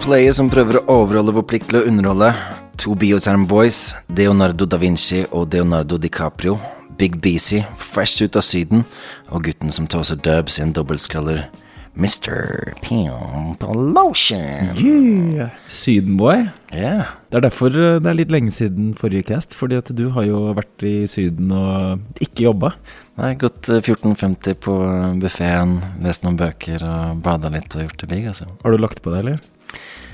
To som prøver å overholde vår plikt til å underholde. To Bioterm Boys, Leonardo da Vinci og Leonardo DiCaprio. Big Beezy, fresh ut av Syden. Og gutten som toser dubs i en dobbeltsculler. Mr. Pimpalotion. Yeah. Sydenboy. Yeah. Det er derfor eh, det er litt lenge siden forrige cast, fordi at du har jo vært i Syden og ikke jobba. Nei, gått eh, 14,50 på buffeen, lest noen bøker og bada litt og gjort det big, altså. Har du lagt på deg, eller?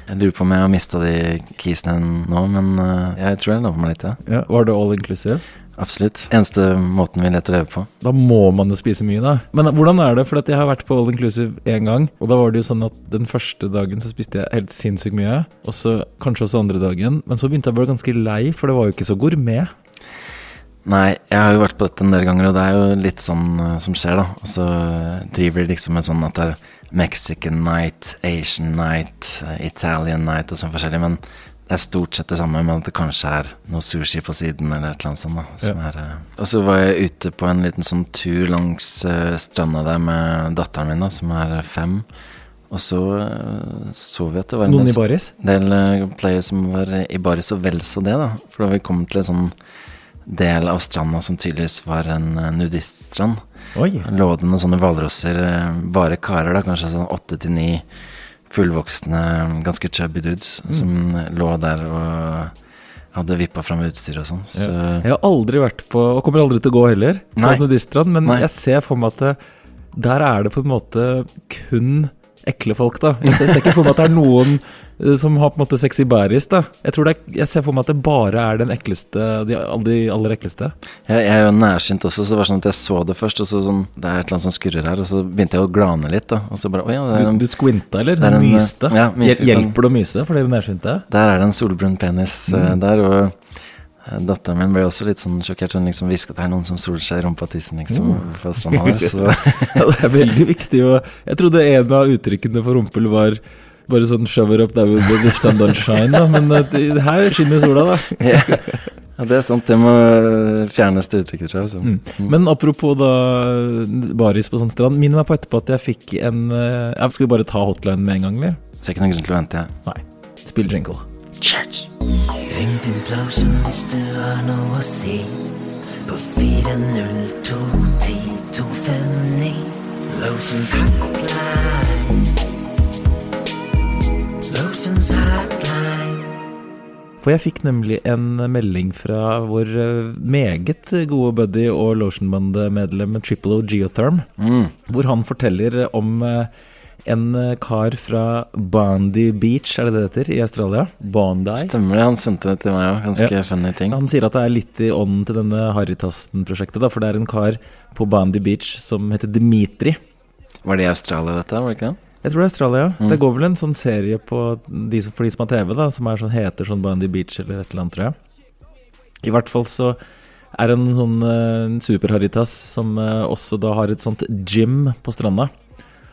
Jeg lurer på om jeg har mista de keysene nå, men eh, jeg tror jeg lover meg litt, ja. Ja, Var det all inclusive? Absolutt. Eneste måten vi leter å leve på. Da må man jo spise mye, da. Men hvordan er det? For at jeg har vært på all inclusive én gang, og da var det jo sånn at den første dagen så spiste jeg helt sinnssykt mye, og så kanskje også andre dagen, men så begynte jeg å bli ganske lei, for det var jo ikke så gourmet. Nei, jeg har jo vært på dette en del ganger, og det er jo litt sånn uh, som skjer, da. Og så driver de liksom med sånn at det er Mexican night, Asian night, uh, Italian night og sånn forskjellig, men det er stort sett det samme, men at det kanskje er noe sushi på siden eller et eller annet sånt. da som Ja. er, uh, Og så var jeg ute på en liten sånn tur langs uh, stranda der med datteren min, da, som er fem. Og så så vi at det var en Noen del i baris? del players som var i baris og vel så det, da. For da vi kom til en sånn del av stranda som tydeligvis var en nudiststrand, Oi. noen sånne hvalrosser, uh, bare karer, da, kanskje sånn åtte til ni fullvoksne, ganske chubby dudes, som lå der og hadde vippa fram utstyr og sånn. Så Jeg har aldri vært på, og kommer aldri til å gå heller, på Nei. men Nei. jeg ser for meg at det, der er det på en måte kun ekle folk, da. Jeg ser, ikke for meg at det er noen eh, som har på en måte sexy baris, da. Jeg, tror det er, jeg ser for meg at det bare er den ekleste, de, de aller ekleste. jeg, jeg er jo nærsynt også, så det var sånn at jeg så det først, og så sånn Det er et eller annet som skurrer her, og så begynte jeg å glane litt, da. Og så bare Å ja, det er Du, en du squinta, eller? det er Du en, myste? ja, myste, sånn. Hjelper det å myse for dere nærsynte? Der er det en solbrun penis mm. der, og eh, datteren min ble også litt sånn sjokkert. Hun liksom hvisket det er noen som soler seg i rumpa og tissen liksom Mm. Ja, det er veldig viktig. Og jeg trodde en av uttrykkene for rumpel var bare sånn 'shover up now with the sun don't shine', da. Men eh, det- her skinner sola, da. Yeah. ja, det er sant. Det må fjernes det uttrykket, tror jeg. Mm. Men apropos da baris på sånn strand. Minn meg på etterpå at jeg fikk en eh, Skal vi bare ta hotline med en gang, eller? Ser ikke noen grunn til å vente, jeg. Nei. Spill jingle. Church. Ring din Blåsen hvis du har noe å si På 402-10-259 Lotions hotline Lotions hotline For jeg fikk nemlig en melding fra vår eh, meget gode buddy og Lotionband-medlem Triple O Geotherm, Mm. hvor han forteller om eh, en eh, kar fra Bondi Beach, er det det heter, i Australia? Bondi. Stemmer det. Han sendte det til meg òg. Ganske funny ting. Han sier at det er litt i ånden til denne Harrytasten-prosjektet, da, for det er en kar på Bondi Beach som heter Dimitri. Var det i Australia, dette? Var det ikke det? Jeg tror det er Australia. Mm. Det går vel en sånn serie på de som, for de som har TV, da, som sånn, heter sånn Bondi Beach eller et eller annet, tror jeg. I hvert fall så er det en sånn uh, super-Harrytass som uh, også da har et sånt gym på stranda.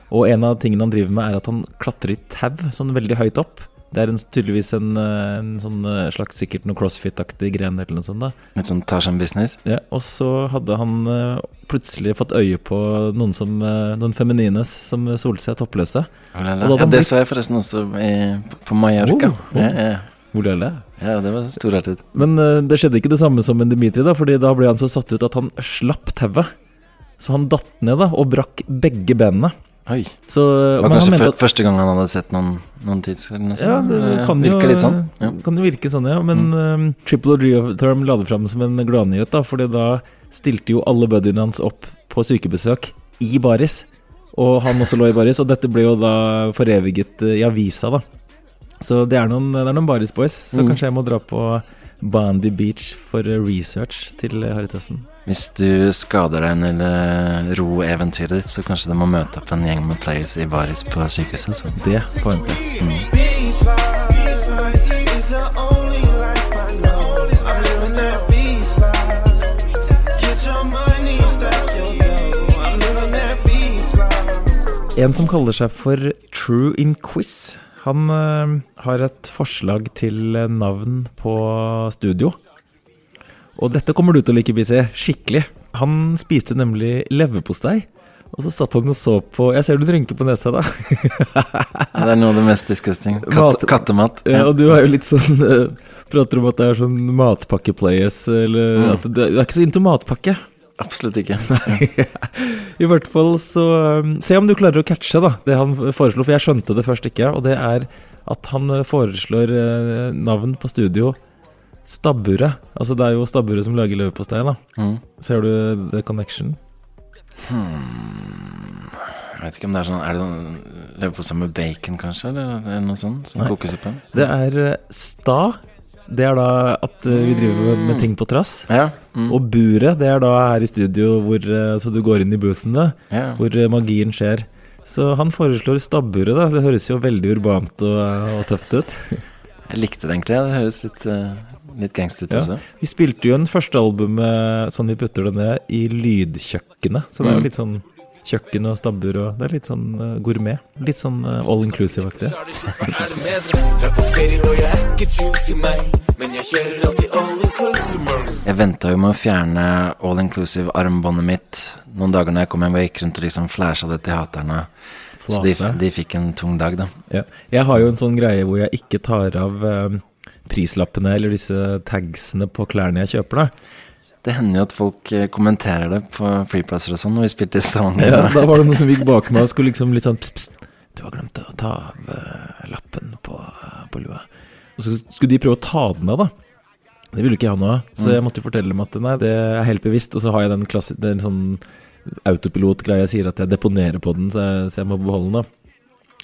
Og en av tingene han driver med, er at han klatrer i tau sånn veldig høyt opp. Det er en, tydeligvis en, eh, en sånn eh, slags sikkert noe crossfit-aktig gren eller noe sånt. da Litt sånn Tarzan-business? ja, Og så hadde han eh, plutselig fått øye på noen, som, noen feminines som solte seg toppløse. Ja, det så jeg forresten også i, på Mallorca. Oh, oh. Ja, ja, det? ja, det var storartet. Men uh, det skjedde ikke det samme som en Dimitri, da, Fordi da ble han så satt ut at han slapp tauet. Så han datt ned da, og brakk begge benene. Oi. Så, Det var kanskje at første gang han hadde sett noen, noen tids... ja, det kan jo, litt sånn. Ja. kan jo virke sånn, ja. Men eh, Triple O Geotherm la det fram som en gladnyhet, da. Fordi da stilte jo alle buddyene hans opp på sykebesøk i baris. Og han også lå i baris, og dette ble jo da foreviget eh, i avisa, da. Så det er noen, det er noen baris boys. Så Mm. kanskje jeg må dra på Bandy Beach for research til Harrytassen. Hvis du skader deg under roeventyret ro-eventyret ditt, så kanskje du må møte opp en gjeng med players i baris på sykehuset. Så. Det får jeg vente. Beach life is the only life I know. I'm living that beach life. Get your money, stack your dough. I'm living that beach life. En som kaller seg for True in Quiz. Han eh, har et forslag til eh, navn på studio. Og dette kommer du til å like, BC. Skikkelig. Han spiste nemlig leverpostei. Og så satt han og så på Jeg ser du rynker på nesa, da. Ja, det er noe av det mest disgusting. Katt, Mat- kattemat. Ja, og du er jo litt sånn eh, Prater om at det er sånn matpakke-players, eller Mm. at det, er ikke så into matpakke. Absolutt ikke. I hvert fall så um, Se om du klarer å catche da det han foreslo, for jeg skjønte det først ikke. Og det er at han foreslår uh, navn på studio Stabburet. Altså det er jo Stabburet som lager leverpostei, da. Mm. Ser du The Connection? Jeg vet ikke om det er sånn Er det noen leverpostei med bacon, kanskje? Eller er noe sånt? Som kokes opp? igjen? Det er eh, sta. Det er da at eh, vi driver med, med ting på trass. Ja. Mm. Og buret, det er da her i studio hvor eh, Så du går inn i boothen, da. ja. Hvor magien skjer. Så han foreslår stabburet, da. Det høres jo veldig urbant og, og tøft ut. Jeg likte det egentlig. Det høres litt, uh, litt gangstete ut Ja. Vi spilte jo en første albumet sånn vi putter det ned, i lydkjøkkenet. Så det er jo Mm. litt sånn kjøkken og stabbur og Det er litt sånn eh, gourmet. Litt sånn eh, all inclusive-aktig. Jeg venta jo med å fjerne all inclusive armbåndet mitt noen dager når jeg kom hjem og gikk rundt og liksom flasha det til haterne. Så de, de fikk en tung dag, da. Ja. Jeg har jo en sånn greie hvor jeg ikke tar av eh, prislappene eller disse tagsene på klærne jeg kjøper, da. Det hender jo at folk eh, kommenterer det på flyplasser og sånn når vi spilte i Stavanger. Ja, da var det noen som gikk bak meg og skulle liksom litt sånn pst, pst, Du har glemt å ta av eh, lappen på, på lua. Og så skulle de prøve å ta den av, da. Det ville ikke jeg ha noe av, så jeg måtte jo fortelle dem at nei, det er helt bevisst. Og så har jeg den klasse, den sånn autopilot-greia jeg sier at jeg deponerer på den, så jeg, så jeg må beholde den, da.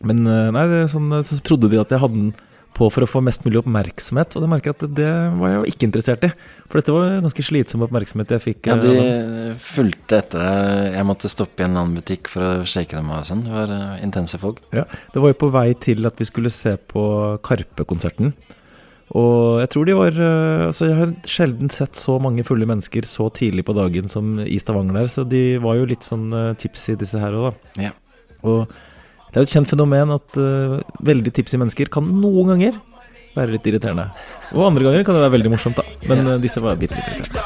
Men eh, nei, det sånn, så trodde de at jeg hadde den på for å få mest mulig oppmerksomhet, og det merker jeg at det var jeg ikke interessert i. For dette var ganske slitsom oppmerksomhet jeg fikk. Ja, eh, de fulgte etter deg. Jeg måtte stoppe i en annen butikk for å shake dem av og sånn. Det var eh, intense folk. Ja, det var jo på vei til at vi skulle se på Karpe-konserten. Og jeg tror de var eh, Altså, jeg har sjelden sett så mange fulle mennesker så tidlig på dagen som i Stavanger der, så de var jo litt sånn tipsy, disse her òg, da. Ja. Og det er jo et kjent fenomen at uh, veldig tipsy mennesker kan noen ganger være litt irriterende. Og andre ganger kan det være veldig morsomt, da. Men eh, disse var bitte litt irriterende.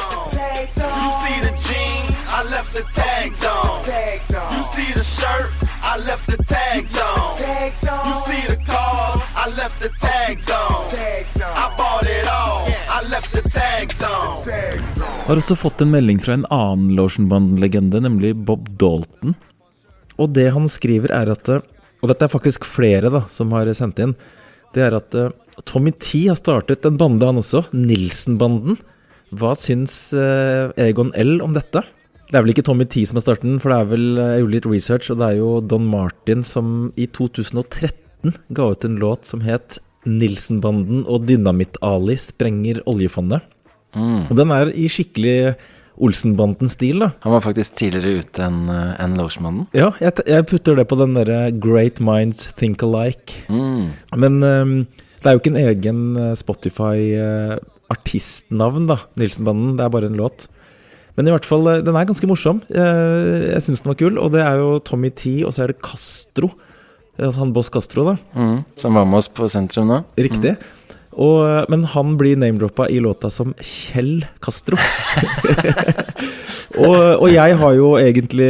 Har også fått en melding fra en annen Lotionband-legende, nemlig Bob Dalton. Og det han skriver er at eh, Og dette er faktisk flere da som har sendt inn. Det er at uh, Tommy T har startet en bande, han også. Nilsen-banden. Hva syns uh, Egon L om dette? Det er vel ikke Tommy T som har startet den, for det er vel eh, Jeg gjorde litt research, og det er jo Don Martin som i 2013 ga ut en låt som het Nilsen-banden og Dynamitt-Ali sprenger oljefondet. Og den er i skikkelig Olsenbanden-stil, da. Han var faktisk tidligere ute enn en Lotionmannen. Ja, jeg, jeg putter det på den derre Great Minds Think Alike. Mm. Men um, det er jo ikke en egen eh, Spotify-artistnavn, da, Nilsen-banden. Det er bare en låt. Men i hvert fall, eh, den er ganske morsom. Jeg, jeg syns den var kul. Og det er jo Tommy T, og så er det Castro. Altså han Boss Castro, da. Mm. Som var med oss på sentrum nå. Riktig. Og, eh, men han blir name-droppa i låta som Kjell Castro. og, og jeg har jo egentlig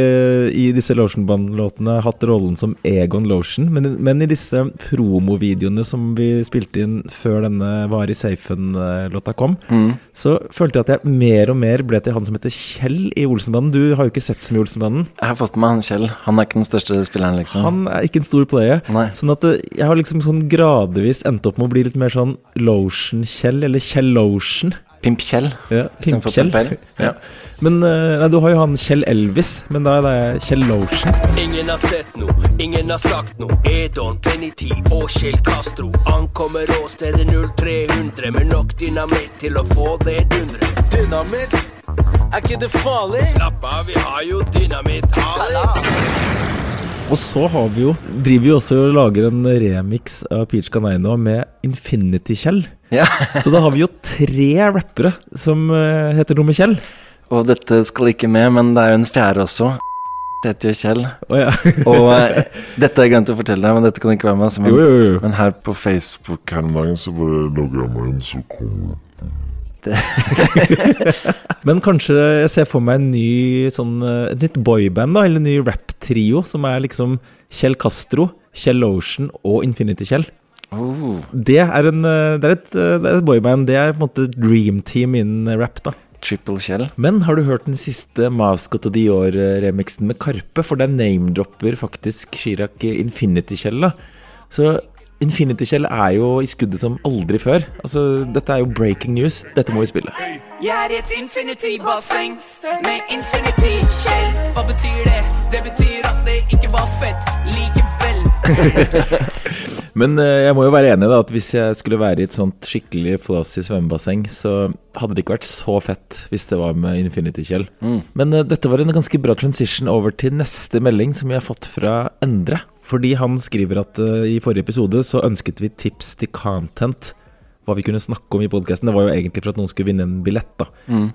i disse Lotion-band-låtene hatt rollen som Egon Lotion, men, men i disse promovideoene som vi spilte inn før denne Var i safen-låta kom, Mm. så følte jeg at jeg mer og mer ble til han som heter Kjell i Olsenbanden. Du har jo ikke sett så mye Olsenbanden. Jeg har fått med han Kjell. Han er ikke den største spilleren, liksom. Han er ikke en stor player. Nei. Sånn at jeg har liksom sånn gradvis endt opp med å bli litt mer sånn Lotion-Kjell, eller Kjell-Lotion. Pimp Kjell. Ja, Pimp-Kjell. Pimp Kjell. Ja. Men eh, nei, du har jo han Kjell Elvis, men da er det Kjell Lotion. Ingen har sett noe, ingen har sagt noe. Edon, Benny T og Kjell Castro ankommer åstedet 0300 med nok dynamitt til å få det dundre. Dynamitt, er ikke det farlig? Slapp av, vi har jo dynamitt. Og så har vi jo, driver vi også og lager en remix av Peach Canaino med Infinity-Kjell. ja. Så da har vi jo tre rappere som eh, heter noe med Kjell. Og dette skal ikke med, men det er jo en fjerde også. Det heter jo Kjell. Oh, ja. Og uh, dette har jeg glemt å fortelle deg, men dette kan ikke være med. Altså, men, Jo, jo, jo. men her på Facebook her om dagen så bare logger jeg meg inn, så kommer Men kanskje jeg ser for meg en ny sånn eh, Et nytt boyband, da, eller en ny rap-trio, som er liksom Kjell Castro, Kjell Ocean og Infinity Kjell. Oh, Det er, en, eh, det er, et, eh, det er et boyband. Det er på en måte dream team innen rap, da. triple Kjell. Men har du hørt den siste Mascot of the Year-remixen med Karpe? For den name-dropper faktisk Chirag Infinity-Kjell, da. Så Infinity-Kjell er jo i skuddet som aldri før. Altså, dette er jo breaking news. Dette må vi spille. Jeg er i et infinity-basseng med infinity-skjell. Hva betyr det? Det betyr at det ikke var fett likevel. Men eh, jeg må jo være enig da at hvis jeg skulle være i et sånt skikkelig flossy svømmebasseng, så hadde det ikke vært så fett hvis det var med Infinity-Kjell. Men eh, dette var en ganske bra transition over til neste melding som vi har fått fra Endre. Fordi han skriver at uh, i forrige episode så ønsket vi tips til content. Hva vi kunne snakke om i podkasten. Det var jo egentlig for at noen skulle vinne en billett. da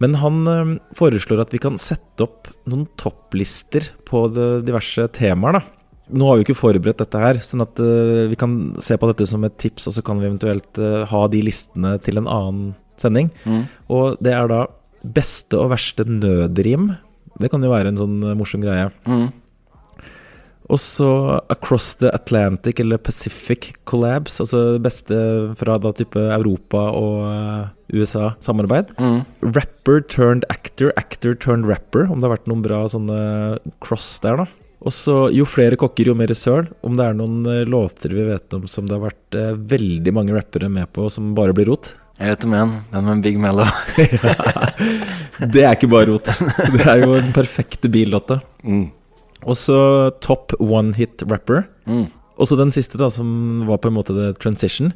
Men han uh, foreslår at vi kan sette opp noen topplister på diverse temaer. da nå har vi jo ikke forberedt dette her, sånn at uh, vi kan se på dette som et tips, og så kan vi eventuelt ha de listene til en annen sending. Og det er da beste og verste nødrim. Det kan jo være en sånn morsom greie. Mm. Og så Across the Atlantic eller Pacific Collabs, altså det beste fra da type Europa og eh, USA samarbeid. Mm. Rapper turned actor, actor turned rapper, om det har vært noen bra sånne cross der, da. Og så jo flere kokker, jo mer søl. Om det er noen eh, låter vi vet om som det har vært eh, veldig mange rappere med på, som bare blir rot. Jeg vet om en. Den med Big Mellow. Det er ikke bare rot. Det er jo den perfekte billåta. Mm. Og så top one hit rapper. Mm. Og så den siste, da, som var på en måte transition.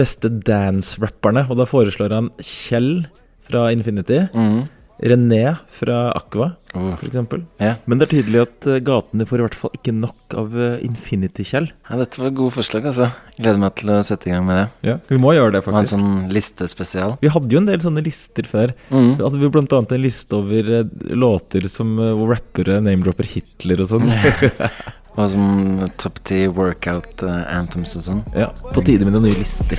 Beste dance-rapperne. Og da foreslår han Kjell fra Infinity. Mm. René fra Aqua, Oh. for eksempel. Ja. Men det er tydelig at eh, gatene får i hvert fall ikke nok av eh, Infinity-Kjell. ja, dette var gode forslag, altså. Gleder meg til å sette i gang med det. Ja, Vi må gjøre det, faktisk. Ha en sånn listespesial. Vi hadde jo en del sånne lister før. Mm. Vi hadde blant annet en liste over eh, låter som, hvor rappere name-dropper Hitler og sånn. Og sånn top ti workout uh, anthems og sånn. ja, på tide med noen nye lister.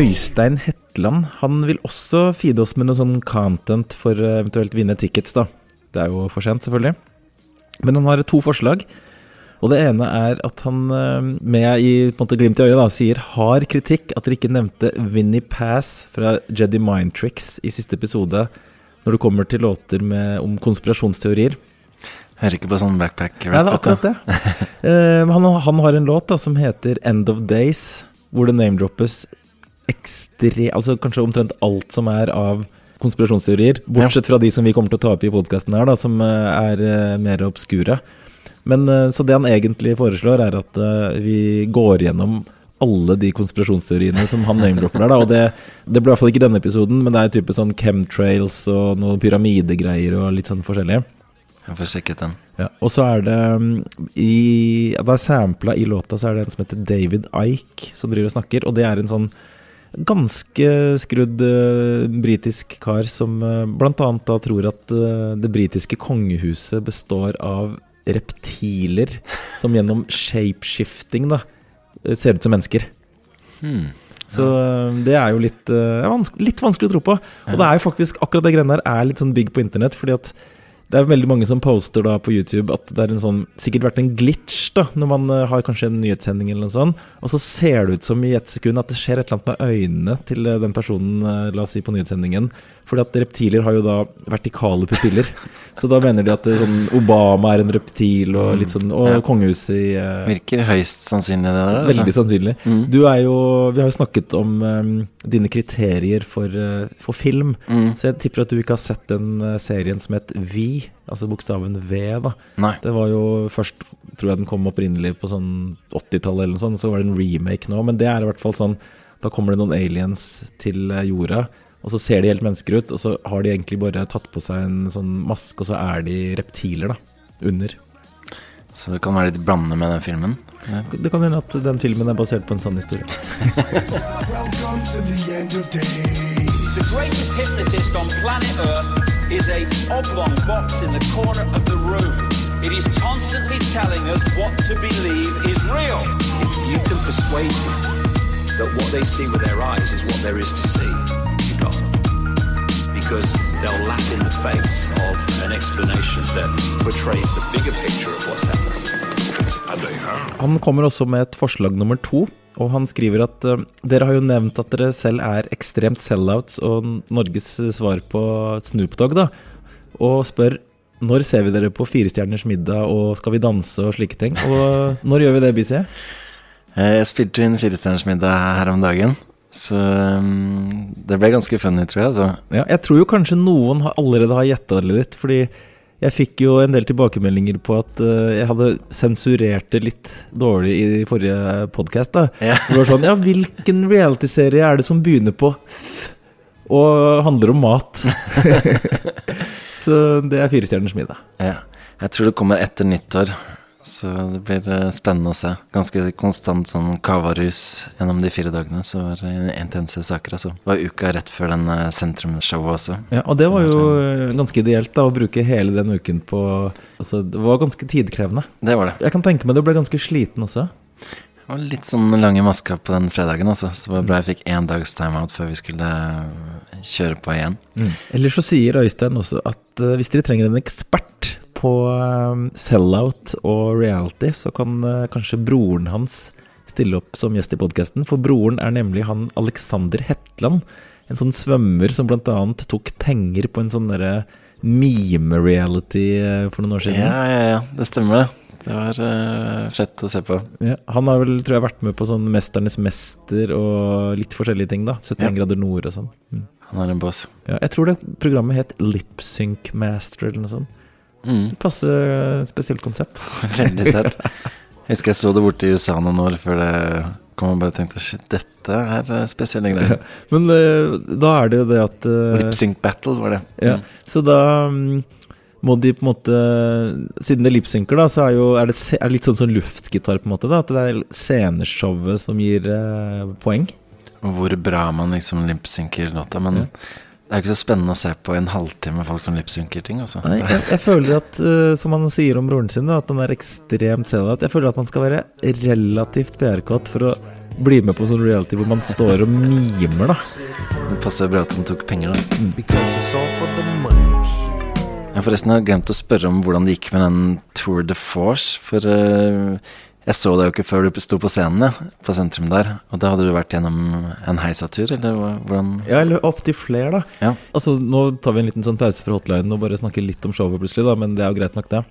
Øystein Hetland han vil også feede oss med noe sånn content for eh, eventuelt vinne tickets. da Det er jo for sent, selvfølgelig. Men han har to forslag. Og det ene er at han eh, med i på en måte glimt i øyet da, sier har kritikk at dere ikke nevnte Vinnie Pass fra Jedi Mind Tricks i siste episode når det kommer til låter med, om konspirasjonsteorier. Hører ikke på sånn backpack-rap. Ja, det er akkurat det. Eh, han, han har en låt da, som heter End of Days, hvor det name-droppes ekstre... Altså kanskje omtrent alt som er av konspirasjonsteorier. Bortsett fra de som vi kommer til å ta opp i podkasten her, da, som eh, er mer obskure. Men eh, Så det han egentlig foreslår, er at eh, vi går gjennom alle de konspirasjonsteoriene som han name-dropper der. Da. Og det, det ble i hvert fall ikke denne episoden, men det er type sånn chemtrails og noen pyramidegreier og litt sånn forskjellige. Jeg får sjekket den. Ja, og så er det mm, i Det er sampla i låta, så er det en som heter David Ike som driver og snakker. Og det er en sånn ganske skrudd uh, britisk kar som uh, annet da tror at uh, det britiske kongehuset består av reptiler som gjennom shapeshifting da eh, ser ut som mennesker. Hmm. Så eh, det er jo litt, uh, er litt vanskelig å tro på. Og det er jo faktisk akkurat det greiene der er litt sånn big på internett, fordi at det er veldig mange som poster da på YouTube at det er en sånn sikkert vært en glitch da når man eh, har kanskje en nyhetssending eller noe sånt, og så ser det ut som i ett sekund at det skjer et eller annet med øynene til eh, den personen, eh, la oss si på nyhetssendingen. Fordi at reptiler har jo da vertikale pupiller. Så da mener de at er sånn Obama er en reptil og litt sånn Og Ja. kongehuset i uh, Virker høyst sannsynlig, det der. altså. Veldig sannsynlig. Mm. Du er jo Vi har jo snakket om um, dine kriterier for, uh, for film. Mm. Så jeg tipper at du ikke har sett den uh, serien som het Vi, altså bokstaven V, da. Nei. Det var jo først Tror jeg den kom opprinnelig på sånn 80-tallet eller noe sånt, så var det en remake nå. Men det er i hvert fall sånn Da kommer det noen aliens til eh, jorda. Og så ser de helt mennesker ut, og så har de egentlig bare tatt på seg en sånn maske, og så er de reptiler, da. Under. Så det kan være litt blandende med den filmen. Det kan hende at den filmen er basert på en sann historie. The greatest hypnotist on planet Earth is a oblong box in the corner of the room. It is constantly telling us what to believe is real. If you can persuade people that what they see with their eyes is what there is to see, them. Because they'll laugh in the face of an explanation that portrays the bigger picture of what's happening. Han kommer også med et forslag nummer to, og han skriver at eh, dere har jo nevnt at dere selv er ekstremt sellouts og Norges svar på Snoop Dogg, da, og spør når ser vi dere på Firestjerners middag og Skal vi danse og slike ting? Og når gjør vi det, BC? Eh, Jeg spilte inn Firestjerners middag her om dagen, så um, det ble ganske funny, tror jeg. Så. Ja, jeg tror jo kanskje noen har, allerede har gjetta det litt, fordi jeg fikk jo en del tilbakemeldinger på at uh, jeg hadde sensurert det litt dårlig i forrige podkast. Ja. Det var sånn Ja, hvilken realityserie er det som begynner på f og handler om mat? Så det er Firestjerners middag. Ja. Jeg tror det kommer etter nyttår, så det blir eh, spennende å se. Ganske konstant sånn kavarus gjennom de fire dagene, så var det intense saker, altså. Det var uka rett før den eh, sentrumsshowet også. Ja, og det var jo ganske ideelt da å bruke hele den uken på Altså, det var ganske tidkrevende. Det var det. Jeg kan tenke meg du ble ganske sliten også. Det var litt sånn lange masker på den fredagen, altså. Så det var bra jeg fikk én dags timeout før vi skulle eh, kjøre på igjen. Eller så sier Øystein også at hvis dere trenger en ekspert på eh, sell-out og reality, så kan eh, kanskje broren hans stille opp som gjest i podkasten. For broren er nemlig han Alexander Hetland. En sånn svømmer som annet tok penger på en sånn derre meme-reality eh, for noen år siden. Ja, ja, ja. Det stemmer, det. Det var uh, fett å se på. Ja, han har vel, tror jeg, vært med på sånn 'Mesternes mester' og litt forskjellige ting, da. 71 Ja. grader nord og sånn. Mm. Han er en boss. Ja, jeg tror det programmet het Lipsync Master eller noe sånt. Mm. Passe spesielt konsept. Veldig sært. Jeg husker jeg så det borte i USA noen år før det kom og bare tenkte shit, dette er eh, spesielle greier. Men eh, da er det jo det at eh, Lip Sync Battle var det. ja, Mm. Så da mm, må de på en måte Siden det lipsynker, da, så er, jo, er, det, er det litt sånn som luftgitar, på en måte. da At det er sceneshowet som gir eh, poeng. Hvor bra man liksom lipsynker låta. Men det er ikke så spennende å se på i en halvtime folk som lipsynker ting. Også. Nei, jeg, jeg føler at, uh, som han sier om broren sin, at han er ekstremt sellout. Jeg føler at man skal være relativt PR-kåt for å bli med på sånn reality hvor man står og mimer, da. Det passer bra at han tok penger, da. Mm. Jeg forresten har glemt å spørre om hvordan det gikk med den Tour de Force. For eh, jeg så deg jo ikke før du sto på scenen, ja, på sentrum der. Og da hadde du vært gjennom en heisatur, eller hvordan Ja, eller opptil flere, da. Ja. Altså, Nå tar vi en liten sånn pause fra hotline og bare snakker litt om showet plutselig, da, men det er jo greit nok, det.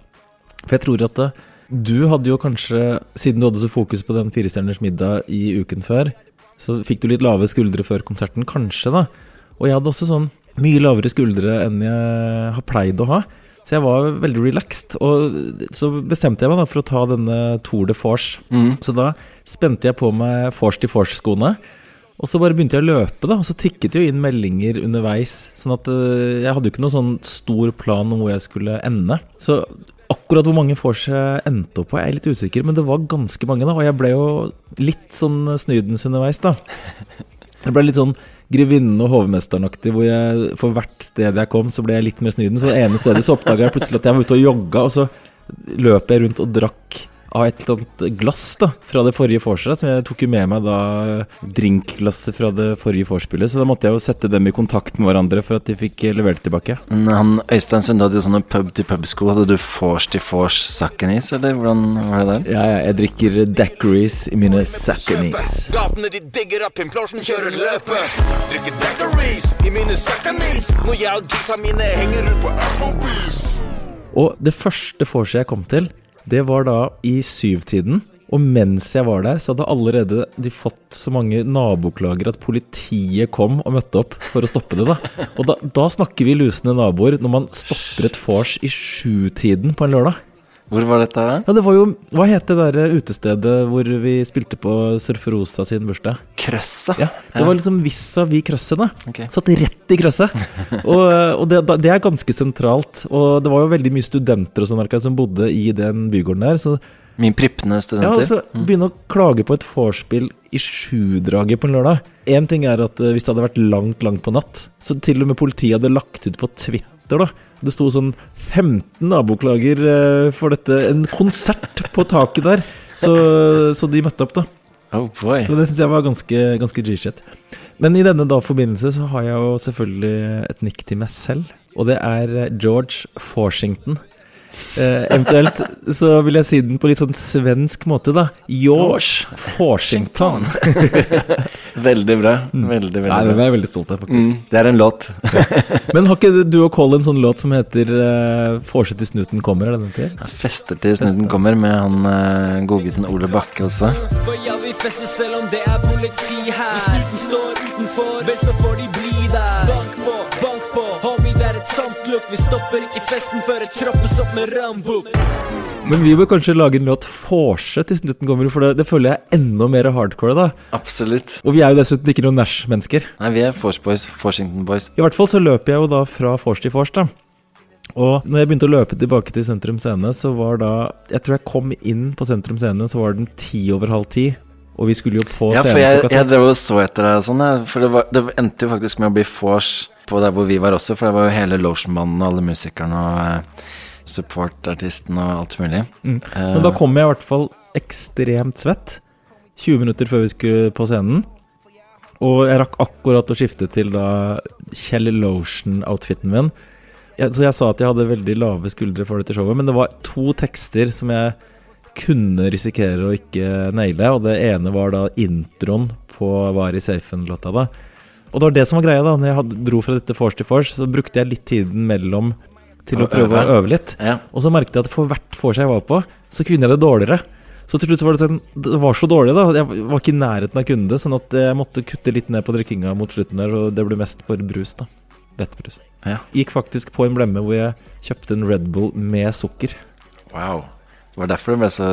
For jeg tror at det, du hadde jo kanskje, siden du hadde så fokus på den Firestjerners middag i uken før, så fikk du litt lave skuldre før konserten, kanskje, da. Og jeg hadde også sånn mye lavere skuldre enn jeg har pleid å ha. Så jeg var veldig relaxed. Og så bestemte jeg meg da for å ta denne Tour de Force. Så da spente jeg på meg Force til Force-skoene. Og så bare begynte jeg å løpe, da, og så tikket det jo inn meldinger underveis. Sånn at øh, jeg hadde jo ikke noen sånn stor plan om hvor jeg skulle ende. Så akkurat hvor mange vors jeg endte opp på, jeg er litt usikker, men det var ganske mange, da. Og jeg ble jo litt sånn snydens underveis, da. Jeg ble litt sånn Grevinnen og hovmesteren-aktig, hvor jeg for hvert sted jeg kom, så ble jeg litt mer snyden. Så det ene stedet så oppdaga jeg plutselig at jeg var ute og jogga, og så løp jeg rundt og drakk av et eller annet glass da, fra det forrige vorset. Som jeg tok jo med meg da drinkglasset fra det forrige vorspielet, så da måtte jeg jo sette dem i kontakt med hverandre for at de fikk eh, levert tilbake. Men han Øystein Sunde hadde jo sånne pub-til-pub-sko. Hadde du vors til vors sakkenis, eller hvordan var det der? Ja, ja, jeg drikker daiquiris i mine sakkenis. Gatene de digger opp implosion, kjører løpet. Drikker daiquiris i mine sakkenis. Når jeg og gissa mine henger ut på Applebee's. Og det første vorset jeg kom til, det var da i syvtiden. Og mens jeg var der, så hadde allerede de fått så mange naboklager at politiet kom og møtte opp for å stoppe det. da. Og da, da snakker vi lusende naboer, når man stopper et vors i sjutiden på en lørdag. Hvor var dette Da? Ja, det var jo Hva het det der utestedet hvor vi spilte på Surferosa sin bursdag? Krøsset? Ja, Det var liksom vis-à-vis krøsset, da. okay. Satt rett i krøsset. Og, og det, det er ganske sentralt. Og det var jo veldig mye studenter og sånn som bodde i den bygården der. Så Mye prippende studenter. ja, altså mm. begynne å klage på et vorspiel i sjudraget på en lørdag. Én ting er at eh, hvis det hadde vært langt, langt på natt, så til og med politiet hadde lagt ut på Twitter gjester, da. Det sto sånn 15 naboklager eh, for dette. En konsert på taket der. Så, så de møtte opp, da. Oh boy. Så det syns jeg var ganske, ganske G-shit. Men i denne da forbindelse så har jeg jo selvfølgelig et nikk til meg selv. Og det er eh, George Forshington. Eh, eventuelt så vil jeg si den på litt sånn svensk måte, da. George Washington. Veldig bra. Veldig, veldig Nei, det er jeg veldig stolt av, faktisk. Mm, det er en låt. Men har ikke du og Colin en sånn låt som heter uh, 'Forse til snuten kommer'? Er det den til? Fester til snuten kommer med han uh, godgutten Ole Bakke også. For ja, vi fester selv om det er politi her. Hvis snuten står utenfor, vel så får de look. Vi stopper ikke festen før det troppes opp med rambukk. Men vi bør kanskje lage en låt 'Vorse' til snutten kommer, for det, det føler jeg er enda mer hardcore, da. Absolutt. Og vi er jo dessuten ikke noen Nash-mennesker. Nei, vi er Force Boys. Washington Boys. I hvert fall så løper jeg jo da fra vors til vors, da. Og når jeg begynte å løpe tilbake til Sentrum Scene, så var da Jeg tror jeg kom inn på Sentrum Scene, så var den ti over halv ti. Og vi skulle jo på Ja, for scenen jeg, jeg drev og så etter deg og sånn. For det, var, det endte jo faktisk med å bli vors på der hvor vi var også, for det var jo hele Lotion-banden og alle musikerne og eh, supportartisten og alt mulig. Mm. Eh, Men da kom jeg i hvert fall ekstremt svett. 20 minutter før vi skulle på scenen. Og jeg rakk akkurat å skifte til da Kjell Lotion-outfiten min. Jeg, så jeg sa at jeg hadde veldig lave skuldre for dette showet, men det var to tekster som jeg kunne risikere å ikke naile, og det ene var da introen på Var i safen-låta, da. Og det var det som var greia, da. Når jeg hadde, dro fra dette vors til vors, så brukte jeg litt tiden mellom til å prøve å øve litt. Ja. Og så merket jeg at for hvert vors jeg var på, så kunne jeg det dårligere. Så til slutt var det sånn Det var så dårlig, da. Jeg var ikke i nærheten av kunde, sånn at jeg måtte kutte litt ned på drikkinga mot slutten der, og det ble mest bare brus, da. Lettbrus. Ja. Gikk faktisk på en blemme hvor jeg kjøpte en Red Bull med sukker. Wow. Det var derfor du ble så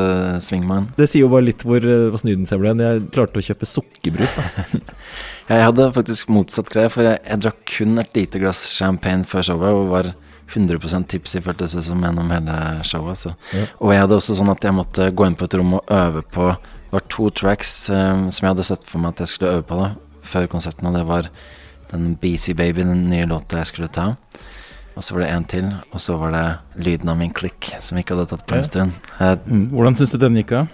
swingman. Det sier jo bare litt hvor, eh, hvor snydens jeg ble. Jeg klarte å kjøpe sukkerbrus, da. Jeg hadde faktisk motsatt greie, for jeg, jeg drakk kun et lite glass champagne før showet og var 100% tipsy, føltes det som gjennom hele showet. Så. Ja. Og jeg hadde også sånn at jeg måtte gå inn på et rom og øve på Det var to tracks um, som jeg hadde sett for meg at jeg skulle øve på da før konserten, og det var den BC Baby, den nye låta jeg skulle ta. Og så var det en til, og så var det lyden av min klikk, som jeg ikke hadde tatt på en stund. Eh, Hvordan syns du den gikk av?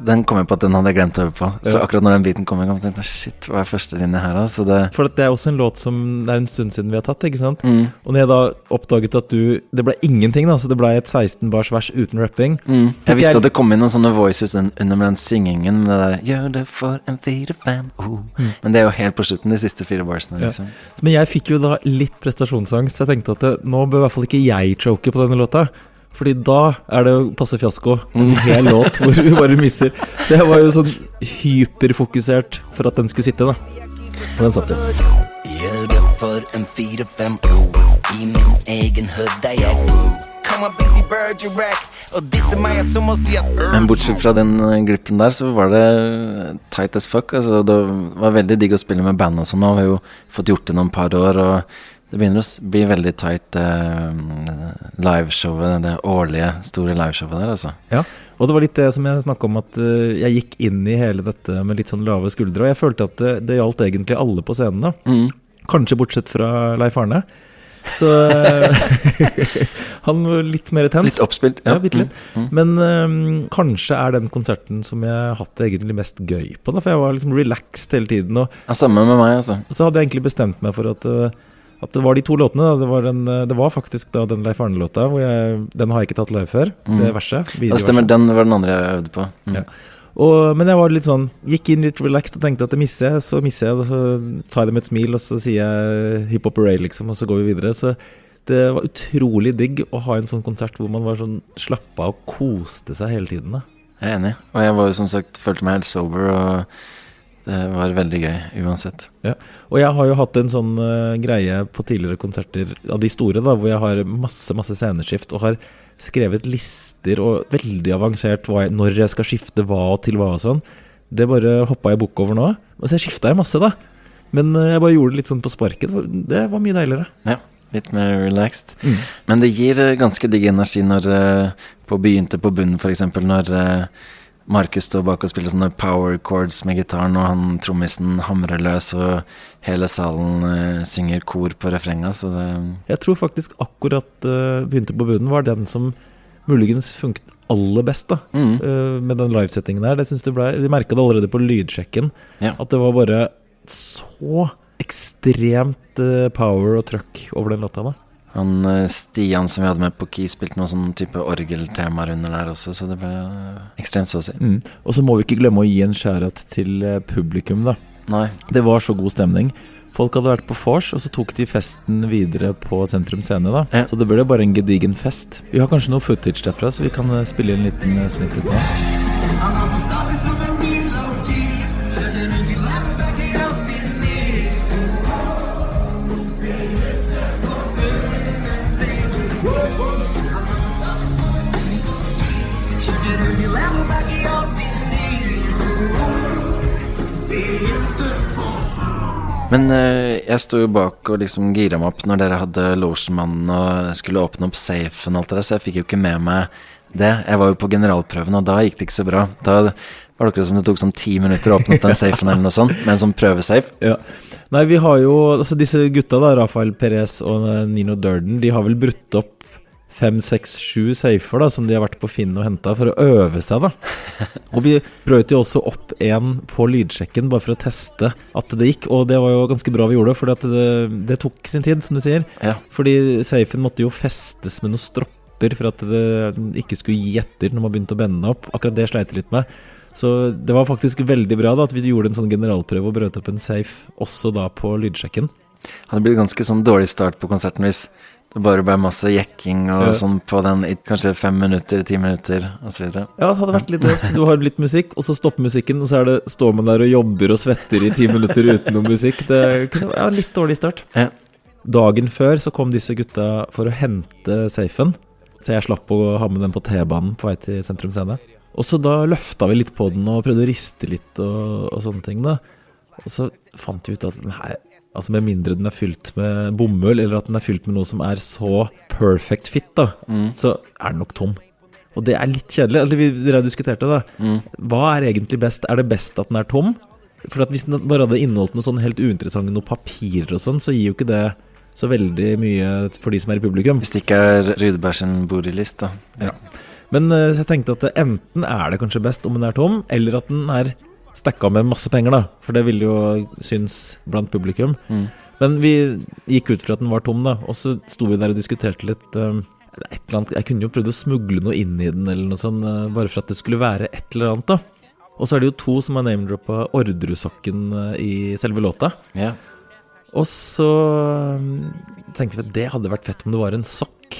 Den kom jeg på at den hadde jeg glemt å øve på. Så Ja. akkurat når den biten kom, jeg kom tenkte jeg, shit, hva er første linje her da? Så det For det er også en låt som det er en stund siden vi har tatt, ikke sant? mm. Og når jeg da oppdaget at du Det ble ingenting, da, så det ble et 16 bars vers uten rapping. Mm. Jeg visste jeg- at det kom inn noen sånne voices under den syngingen. Det der, Gjør det for en fire, fem, oh. Men det er jo helt på slutten, de siste fire barsene. Ja. Liksom. Men jeg fikk jo da litt prestasjonsangst, for jeg tenkte at nå bør i hvert fall ikke jeg choke på denne låta. Fordi da er det passe fiasko. En hel låt hvor vi bare misser. Så jeg var jo sånn hyperfokusert for at den skulle sitte, da. Og den satt jo. Gjør for en fire-fem I min egen hood er jeg Men bortsett fra den eh, glippen der, så var det tight as fuck. Altså, det var veldig digg å spille med band og sånn. Nå har vi jo fått gjort det noen par år, og det begynner å bli veldig tight eh, liveshowet, det årlige, store liveshowet der, altså. Ja, og det var litt det som jeg snakka om, at uh, jeg gikk inn i hele dette med litt sånn lave skuldre. Og jeg følte at det, det gjaldt egentlig alle på scenen, da. Mm. Kanskje bortsett fra Leif Arne. Så han var litt mer tens. Litt oppspilt. Ja, ja litt. Mm. Mm. Men um, kanskje er den konserten som jeg har hatt det egentlig mest gøy på. Da, for jeg var liksom relaxed hele tiden. Og, Ja, samme med meg, altså. og så hadde jeg egentlig bestemt meg for at, øh, at det var de to låtene. Det, var en, øh, det var faktisk da den Leif Arne-låta. Den har jeg ikke tatt live før. Mm. Det verset. Ja, stemmer, den var den andre jeg øvde på. Mm. Ja. Og, men jeg var litt sånn Gikk inn litt relaxed og tenkte at det misser jeg, så misser jeg det. Så tar jeg det med et smil, og så sier jeg hip hop hooray, liksom, og så går vi videre. Så det var utrolig digg å ha en sånn konsert hvor man var sånn slappa og koste seg hele tiden. da Jeg er enig. Og jeg var jo som sagt følte meg helt sober, og det var veldig gøy uansett. Og jeg har jo hatt en sånn uh, greie på tidligere konserter av de store, da, hvor jeg har masse masse sceneskift og har skrevet lister og veldig avansert jeg, når jeg skal skifte hva til hva og sånn. Det bare hoppa jeg bukk over nå. Og så jeg skifta jeg masse, da. Men uh, jeg bare gjorde det litt sånn på sparket. Det var, mye deiligere. Ja, litt mer relaxed. Mm. Men det gir uh, ganske digg energi når På Begynte på bunnen, f.eks., når Markus står bak og spiller sånne power chords med gitaren, og han trommisen hamrer løs, og hele salen uh, synger kor på refrenget, så det Jeg tror faktisk akkurat uh, Begynte på bunnen var den som muligens funket aller best, da. mm. uh, med den livesettingen der. Det synes det ble, De merka det allerede på lydsjekken. Ja. At det var bare så ekstremt eh, power og trøkk over den låta. da Han eh, Stian som vi hadde med på Key, spilte noe sånn type orgeltemaer under der også, så det ble ekstremt så å si. Mm. Og så må vi ikke glemme å gi en skjærat til eh, publikum, da. Nei. Det var så god stemning. Folk hadde vært på vors, og så tok de festen videre på Sentrum Scene. da Ja. Så det ble bare en gedigen fest. Vi har kanskje noe footage derfra, så vi kan eh, spille en liten snippet nå. Men eh, jeg sto jo bak og liksom gira meg opp når dere hadde Lotionmannen og skulle åpne opp safen alt det der, så jeg fikk jo ikke med meg det. Jeg var jo på generalprøven, og da gikk det ikke så bra. Da var det akkurat som det tok sånn ti minutter å åpne opp den safen eller noe sånt, med en sånn prøvesafe. Ja. Nei, vi har jo Altså, disse gutta, da, Rafael Perez og eh, Nino Durden, de har vel brutt opp fem, seks, sju safer da, som de har vært på Finn og henta for å øve seg, da. Og vi brøt jo også opp en på lydsjekken bare for å teste at det gikk, og det var jo ganske bra vi gjorde, for det, det tok sin tid, som du sier. Ja. Fordi safen måtte jo festes med noen stropper for at det ikke skulle gi etter når man begynte å bende opp. Akkurat det sleit jeg litt med. Så det var faktisk veldig bra da at vi gjorde en sånn generalprøve og brøt opp en safe også da på lydsjekken. Hadde blitt ganske sånn dårlig start på konserten hvis det bare ble masse jekking og Ja. sånn på den i kanskje fem minutter, ti minutter osv. Ja, det hadde vært litt døvt. Du har litt musikk, og så stopper musikken, og så det, står man der og jobber og svetter i ti minutter uten noe musikk. Det kunne være ja, litt dårlig start. Ja. Dagen før så kom disse gutta for å hente safen, så jeg slapp å ha med den på T-banen på vei til Sentrum Scene. Og så da løfta vi litt på den og prøvde å riste litt og, og sånne ting, da. Og så fant vi ut at den her Altså Med mindre den er fylt med bomull, eller at den er fylt med noe som er så perfect fit, da, så er den nok tom. Og det er litt kjedelig. Eller vi dere diskuterte Mm. Hva er egentlig best? Er det best at den er tom? For hvis den bare hadde inneholdt noe sånn helt uinteressant, noe papirer og sånn, så gir jo ikke det så veldig mye for de som er i publikum. Hvis det ikke er Rydeberg sin borilist, da. Ja. Men eh, jeg tenkte at enten er det kanskje best om den er tom, eller at den er stacka med masse penger, da. For det ville jo synes blant publikum. Mm. Men vi gikk ut fra at den var tom, da. Og så sto vi der og diskuterte litt. Um, et eller annet, Jeg kunne jo prøvd å smugle noe inn i den, eller noe sånt, uh, bare for at det skulle være et eller annet, da. Og så er det jo to som har name-droppa Orderud-sokken eh, i selve låta. Yeah. Og så um, tenkte vi at det hadde vært fett om det var en sokk.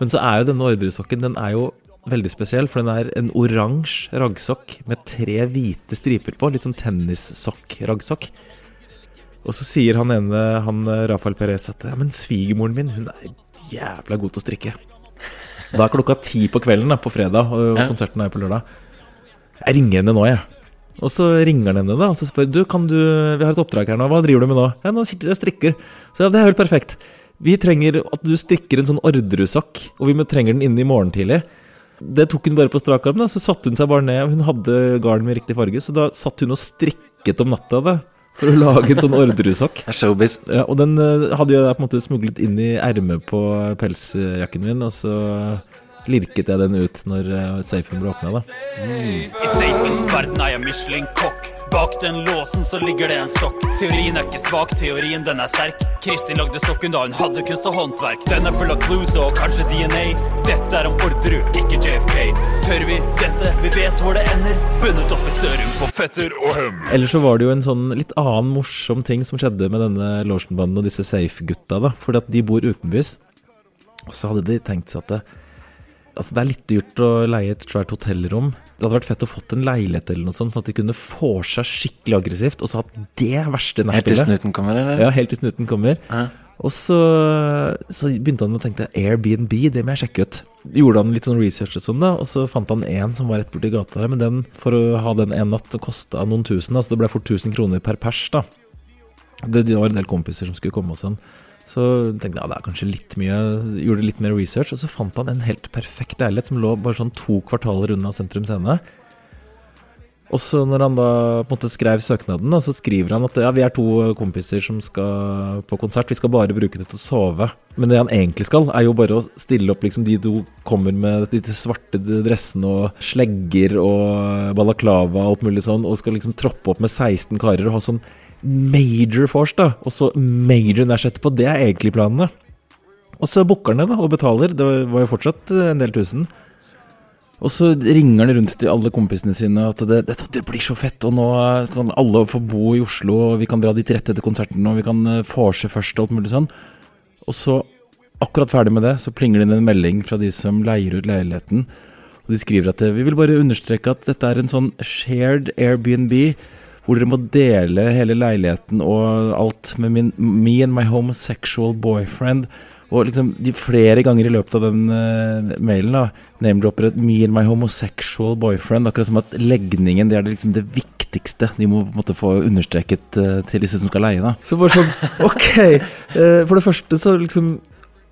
Men så er jo denne Orderud-sokken Den er jo veldig spesiell, for den er en oransje raggsokk med tre hvite striper på. Litt sånn tennissokk-raggsokk. Og så sier han ene, han Rafael Perez, at ja, men svigermoren min, hun er jævla god til å strikke. Da er klokka ti på kvelden da, på fredag, og Ja. konserten er på lørdag. Jeg ringer henne nå, jeg. Og så ringer han henne da og så spør du, kan du, vi har et oppdrag her nå, hva driver du med nå? Ja, nå sitter jeg og strikker. Så ja, det er helt perfekt. Vi trenger at du strikker en sånn Orderud-sokk, og vi trenger den inn i morgen tidlig. Det tok hun bare på strak arm, da. Så satte hun seg bare ned. Hun hadde garn med riktig farge, så da satt hun og strikket om natta da, for å lage en sånn Orderud-sokk. Det er showbiz. Ja, og den eh, hadde jeg på en måte smuglet inn i ermet på pelsjakken min, og så lirket jeg den ut når eh, safen ble åpna, da. I safens verden er jeg Michelin-kokk. Bak den låsen så ligger det en sokk. Teorien er ikke svak, teorien den er sterk. Kristin lagde sokken da hun hadde kunst og håndverk. Den er full av clues og kanskje DNA. Dette er om Orderud, ikke JFK. Tør vi dette? Vi vet hvor det ender. Bundet opp i Sørum på føtter og hender. Ellers så var det jo en sånn litt annen morsom ting som skjedde med denne Lotion-banden og disse Safe-gutta, da. Fordi at de bor utenbys. Og så hadde de tenkt seg at det, altså det er litt dyrt å leie et svært hotellrom. Det hadde vært fett å fått en leilighet eller noe sånt, sånn at de kunne få seg skikkelig aggressivt, og så hatt det verste Helt til snuten kommer, eller? Ja, helt til snuten kommer. Ja. Og så, så begynte han å tenke Airbnb, det må jeg sjekke ut. Gjorde han litt sånn research og sånn, da, og så fant han en som var rett borti gata der. Men den, for å ha den en natt, kosta noen tusen, da, så det ble fort 1000 kroner per pers, da. Det, det var en del kompiser som skulle komme og sånn. Så tenkte jeg ja, det er kanskje litt mye. Gjorde litt mer research, og så fant han en helt perfekt leilighet som lå bare sånn to kvartaler unna Sentrum Scene. Og så når han da på en måte skrev søknaden, da, så skriver han at ja, vi er to kompiser som skal på konsert, vi skal bare bruke det til å sove. Men det han egentlig skal, er jo bare å stille opp liksom de to kommer med de svarte dressene og slegger og balaklava og alt mulig sånn, og skal liksom troppe opp med 16 karer og ha sånn major force, da, og så major Nash etterpå. Det er egentlig planene. Og så booker han det, da, og betaler. Det var jo fortsatt en del tusen. Og så ringer han rundt til alle kompisene sine at det, det, det blir så fett, og nå skal alle få bo i Oslo, og vi kan dra dit rett etter konserten, og vi kan vorse først, og alt mulig sånn. Og så, akkurat ferdig med det, så plinger det inn en melding fra de som leier ut leiligheten. Og de skriver at vi vil bare understreke at dette er en sånn shared Airbnb, hvor dere må dele hele leiligheten og alt med min, me and my homosexual boyfriend. Og liksom de flere ganger i løpet av den uh, mailen da, name-dropper et 'me and my homosexual boyfriend'. Akkurat som at legningen det er det, liksom det viktigste de må på en måte få understreket uh, til disse som skal leie. da Så bare sånn, ok uh, For det første så liksom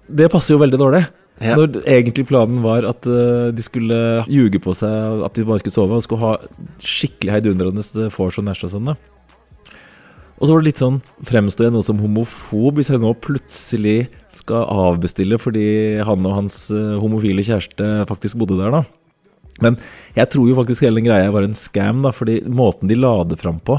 Det passer jo veldig dårlig. Ja. Når egentlig planen var at de skulle ljuge på seg at de bare skulle sove og skulle ha skikkelig heidundrende vors og næsj og sånn. og så var det litt sånn Fremstår jeg nå som homofob hvis jeg nå plutselig skal avbestille fordi han og hans uh, homofile kjæreste faktisk bodde der, da? Men jeg tror jo faktisk hele den greia var en scam, da, fordi måten de la det fram på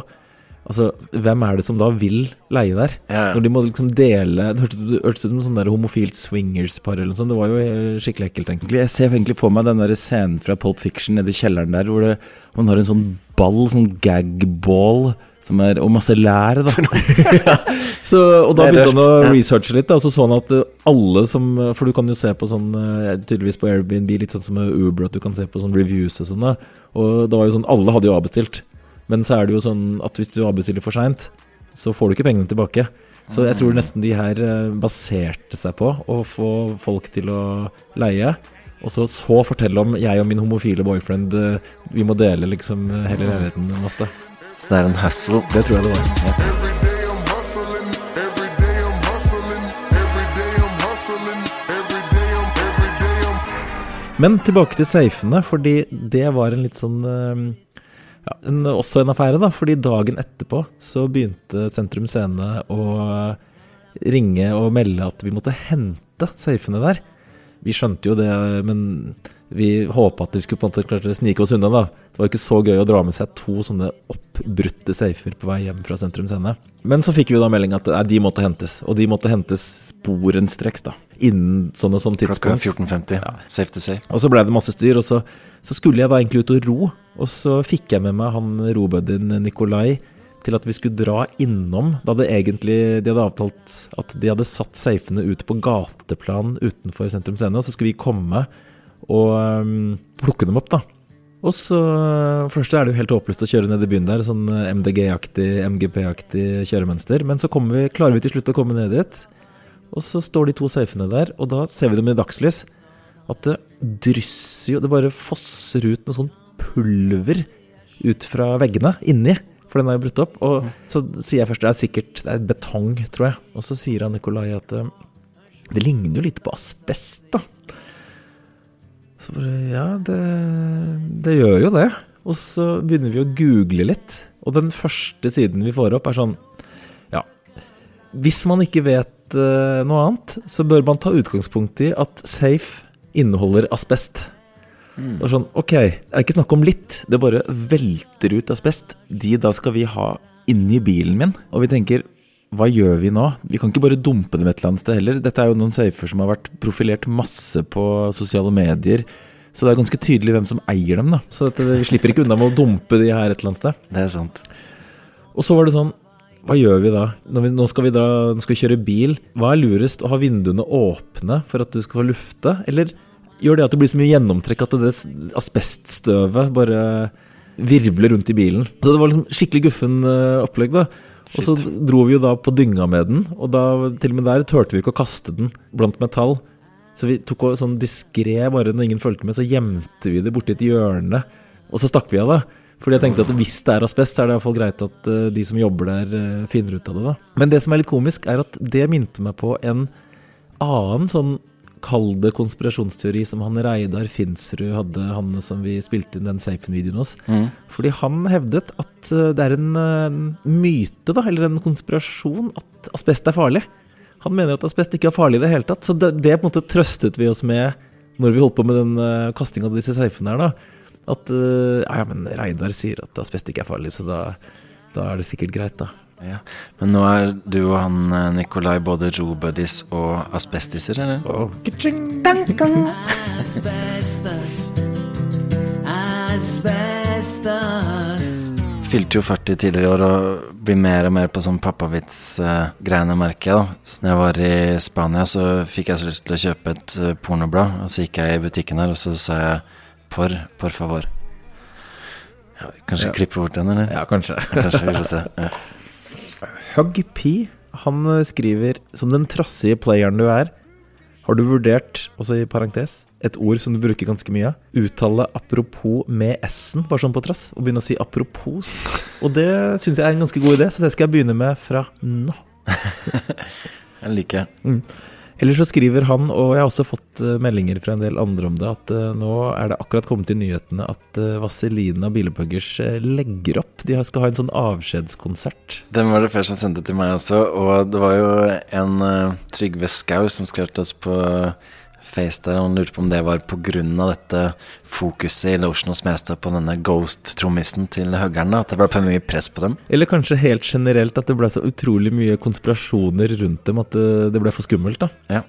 Altså, hvem er det som da vil leie der? Ja. Når de må liksom dele Det hørtes ut som sånn der homofilt swingers-par eller noe sånt. Det var jo eh, skikkelig ekkelt, egentlig. Jeg ser egentlig for meg den der scenen fra Pulp Fiction nede i kjelleren der, hvor det, man har en sånn ball, sånn gagball, som er, og masse lær, da. ja. så, og da begynte han å ja. researche litt, da, og så så han at eh, alle som For du kan jo se på sånn eh, Tydeligvis på Airbnb, litt sånn som Uber, at du kan se på sånn reviews og sånn. da Og det var jo sånn Alle hadde jo avbestilt. Men så er det jo sånn at hvis du avbestiller for seint, så får du ikke pengene tilbake. Så jeg tror nesten de her eh, baserte seg på å få folk til å leie. Og så, så fortelle om jeg og min homofile boyfriend eh, Vi må dele liksom eh, hele leiligheten med oss, da. Så det er en hustle. Det tror jeg det var. Ja. Men tilbake til safene, fordi det var en litt sånn ja, en, Også en affære, da. Fordi dagen etterpå så begynte Sentrum Scene å ringe og melde at vi måtte hente safene der. Vi skjønte jo det, men vi håpa at vi skulle på en måte klare å snike oss unna. da Det var ikke så gøy å dra med seg to sånne oppbrutte safer på vei hjem fra Sentrum Scene. Men så fikk vi da melding at nei, de måtte hentes, og de måtte hentes sporenstreks. da Innen sånn og sånn Klokka tidspunkt. 14.50. Safe to say. Og så ble det masse styr, og så, så skulle jeg da egentlig ut og ro. Og så fikk jeg med meg han robuddyen Nikolai til at vi skulle dra innom. Da hadde egentlig de hadde avtalt at de hadde satt safene ut på gateplan utenfor Sentrum Scene, og så skulle vi komme og um, plukke dem opp, da. Og så For det første er det jo helt håpløst å kjøre ned i byen der, sånn MDG-aktig, MGP-aktig kjøremønster. Men så vi, klarer vi til slutt å komme ned dit. Og så står de to safene der, og da ser vi dem i dagslys. At det drysser jo Det bare fosser ut noe sånn pulver ut fra veggene inni. For den er jo brutt opp. Og så sier jeg først det er sikkert det er betong, tror jeg. Og så sier han Nikolai at eh, det ligner jo litt på asbest, da. Så bare Ja, det, det gjør jo det. Og så begynner vi å google litt. Og den første siden vi får opp, er sånn Ja. Hvis man ikke vet uh, noe annet, så bør man ta utgangspunkt i at safe inneholder asbest. Det er sånn, ok, det er ikke snakk om litt, det bare velter ut asbest. De da skal vi ha inni bilen min. Og vi tenker, hva gjør vi nå? Vi kan ikke bare dumpe dem et eller annet sted heller. Dette er jo noen safer som har vært profilert masse på sosiale medier. Så det er ganske tydelig hvem som eier dem, da. Så dette, vi slipper ikke unna med å dumpe de her et eller annet sted. Det er sant. Og så var det sånn Hva gjør vi da? Når vi, nå skal vi da nå skal vi kjøre bil. Hva er lurest? Å ha vinduene åpne for at du skal få lufte? Eller gjør det at det blir så mye gjennomtrekk at det asbeststøvet bare virvler rundt i bilen? Så det var liksom skikkelig guffen eh, opplegg, da. Og så dro vi jo da på dynga med den, og da til og med der turte vi ikke å kaste den blant metall. Så vi tok og sånn diskré, bare når ingen fulgte med, så gjemte vi det borti et hjørne. Og så stakk vi av det. Fordi jeg tenkte at hvis det er asbest, så er det iallfall greit at eh, de som jobber der, eh, finner ut av det. da. Men det som er litt komisk, er at det minte meg på en annen sånn kall det konspirasjonsteori som han Reidar Finsrud hadde, han som vi spilte inn den Safen-videoen hos. Mm. Fordi han hevdet at eh, det er en eh, myte, da, eller en konspirasjon, at asbest er farlig. Han mener at asbest ikke er farlig i det hele tatt. Så det, det på en måte trøstet vi oss med når vi holdt på med den uh, kastinga av disse seifene her, da. At eh, ja, ja, men Reidar sier at asbest ikke er farlig, så da, da er det sikkert greit, da. Ja. Men nå er du og han eh, Nikolai både robuddies og asbestiser, eller? Asbestos, asbestos. Fylte jo 40 tidligere i år og blir mer og mer på sånn pappavits-greiene, merker jeg. da. Så når jeg var i Spania, så fikk jeg så lyst til å kjøpe et eh, pornoblad. Og så gikk jeg i butikken her, og så sa jeg por, por favor. Ja, kanskje Ja. klippe bort den, eller? Ja, kanskje. Kanskje, vi får se. Ja. Hugg P, han eh, skriver Som den trassige playeren du er, har du vurdert, også i parentes, et ord som du bruker ganske mye, uttale apropos med s-en, bare sånn på trass, og begynne å si apropos. Og det syns jeg er en ganske god idé, så det skal jeg begynne med fra nå. Jeg liker det. Mm. Ellers så skriver han, og jeg har også fått eh, meldinger fra en del andre om det, at eh, nå er det akkurat kommet i nyhetene at uh, Vazelina Bilepuggers eh, legger opp. De skal ha en sånn avskjedskonsert. Den var det flere som sendte til meg også, og det var jo en eh, Trygve Skau som skrev til oss på Face der, og han lurte på om det var av dette fokuset i Lotion og Smestad på denne ghost-trommisen til Høggerne, at det ble for mye press på dem. Eller kanskje helt generelt at det ble så utrolig mye konspirasjoner rundt dem at det, ble for skummelt, da. Ja.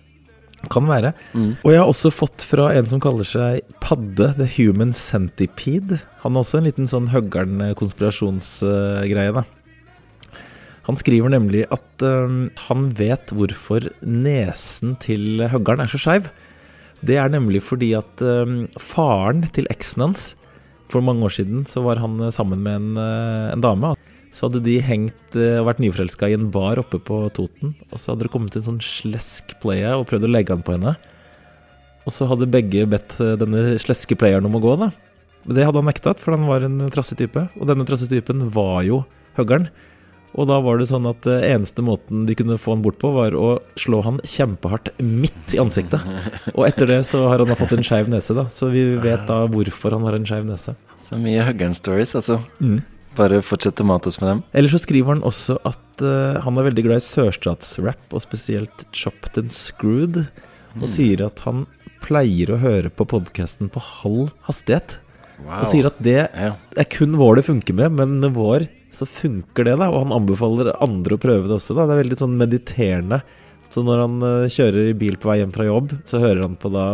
Kan være. Og jeg har også fått fra en som kaller seg Padde, The Human Centipede. Han har også en liten sånn Høggern-konspirasjonsgreie, da. Han skriver nemlig at um, han vet hvorfor nesen til Høggern er så skeiv. Det er nemlig fordi at øhm, faren til eksen hans For mange år siden så var han øh, sammen med en, øh, en dame. Så hadde de hengt og vært nyforelska i en bar oppe på Toten. Og så hadde det kommet en sånn slesk player og prøvd å legge han på henne. Og så hadde begge bedt denne sleske playeren om å gå, da. Det hadde han nekta, for han var en trassig type. Og denne trassige typen var jo Høggern. Og da var det sånn at eh, eneste måten de kunne få han bort på, var å slå han kjempehardt midt i ansiktet. Og etter det så har han da fått en skeiv nese, da. Så vi vet da hvorfor han har en skeiv nese. Så mye huggern-stories, altså. Mm. Bare fortsett å mate oss med dem. Eller så skriver han også at uh, han er veldig glad i sørstatsrap, og spesielt Chopped and Screwed. Og sier at han pleier å høre på podkasten på halv hastighet. Wow. Og sier at det er kun vår det funker med, men med vår så funker det, da. Og han anbefaler andre å prøve det også, da. Det er veldig sånn mediterende. Så når han eh, kjører i bil på vei hjem fra jobb, så hører han på da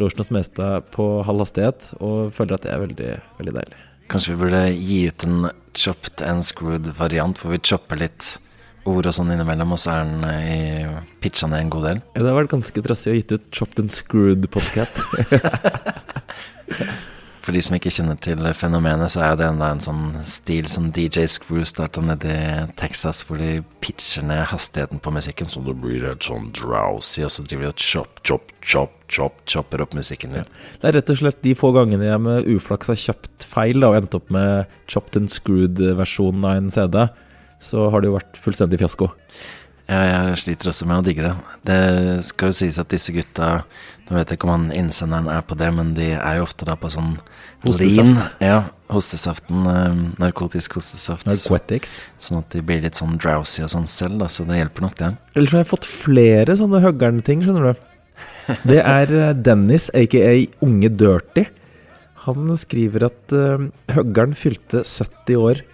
Losjen og Smestad på halv hastighet, og føler at det er veldig, veldig deilig. Kanskje vi burde gi ut en chopped and screwed-variant, hvor vi chopper litt ord og sånn innimellom, og så er den eh, i pitcha ned en god del. Ja, det har vært ganske trassig å gitt ut Chopped and Screwed-podkast. For de som ikke kjenner til fenomenet, så er det enda en sånn stil som DJ Screw starta nede i Texas, hvor de pitcher ned hastigheten på musikken, så det blir helt sånn drowsy, og så driver de og chop, chop, chop, chop, chopper opp musikken din. Det er rett og slett de få gangene jeg med uflaks har kjøpt feil da, og endt opp med Chopped and Screwed-versjonen av en CD, så har det jo vært fullstendig fiasko. Ja, jeg sliter også med å digge det. Det skal jo sies at disse gutta Nå vet jeg ikke om han innsenderen er på det, men de er jo ofte da på sånn Hostesaft. lean. Ja, hostesaften. eh, narkotisk hostesaft. Narcotics. Sånn at de blir litt sånn drowsy og sånn selv, da, så det hjelper nok, det. Ellers har jeg fått flere sånne Høggern-ting, skjønner du. Det er eh, Dennis, aka Unge Dirty. Han skriver at uh, Høggern fylte 70 år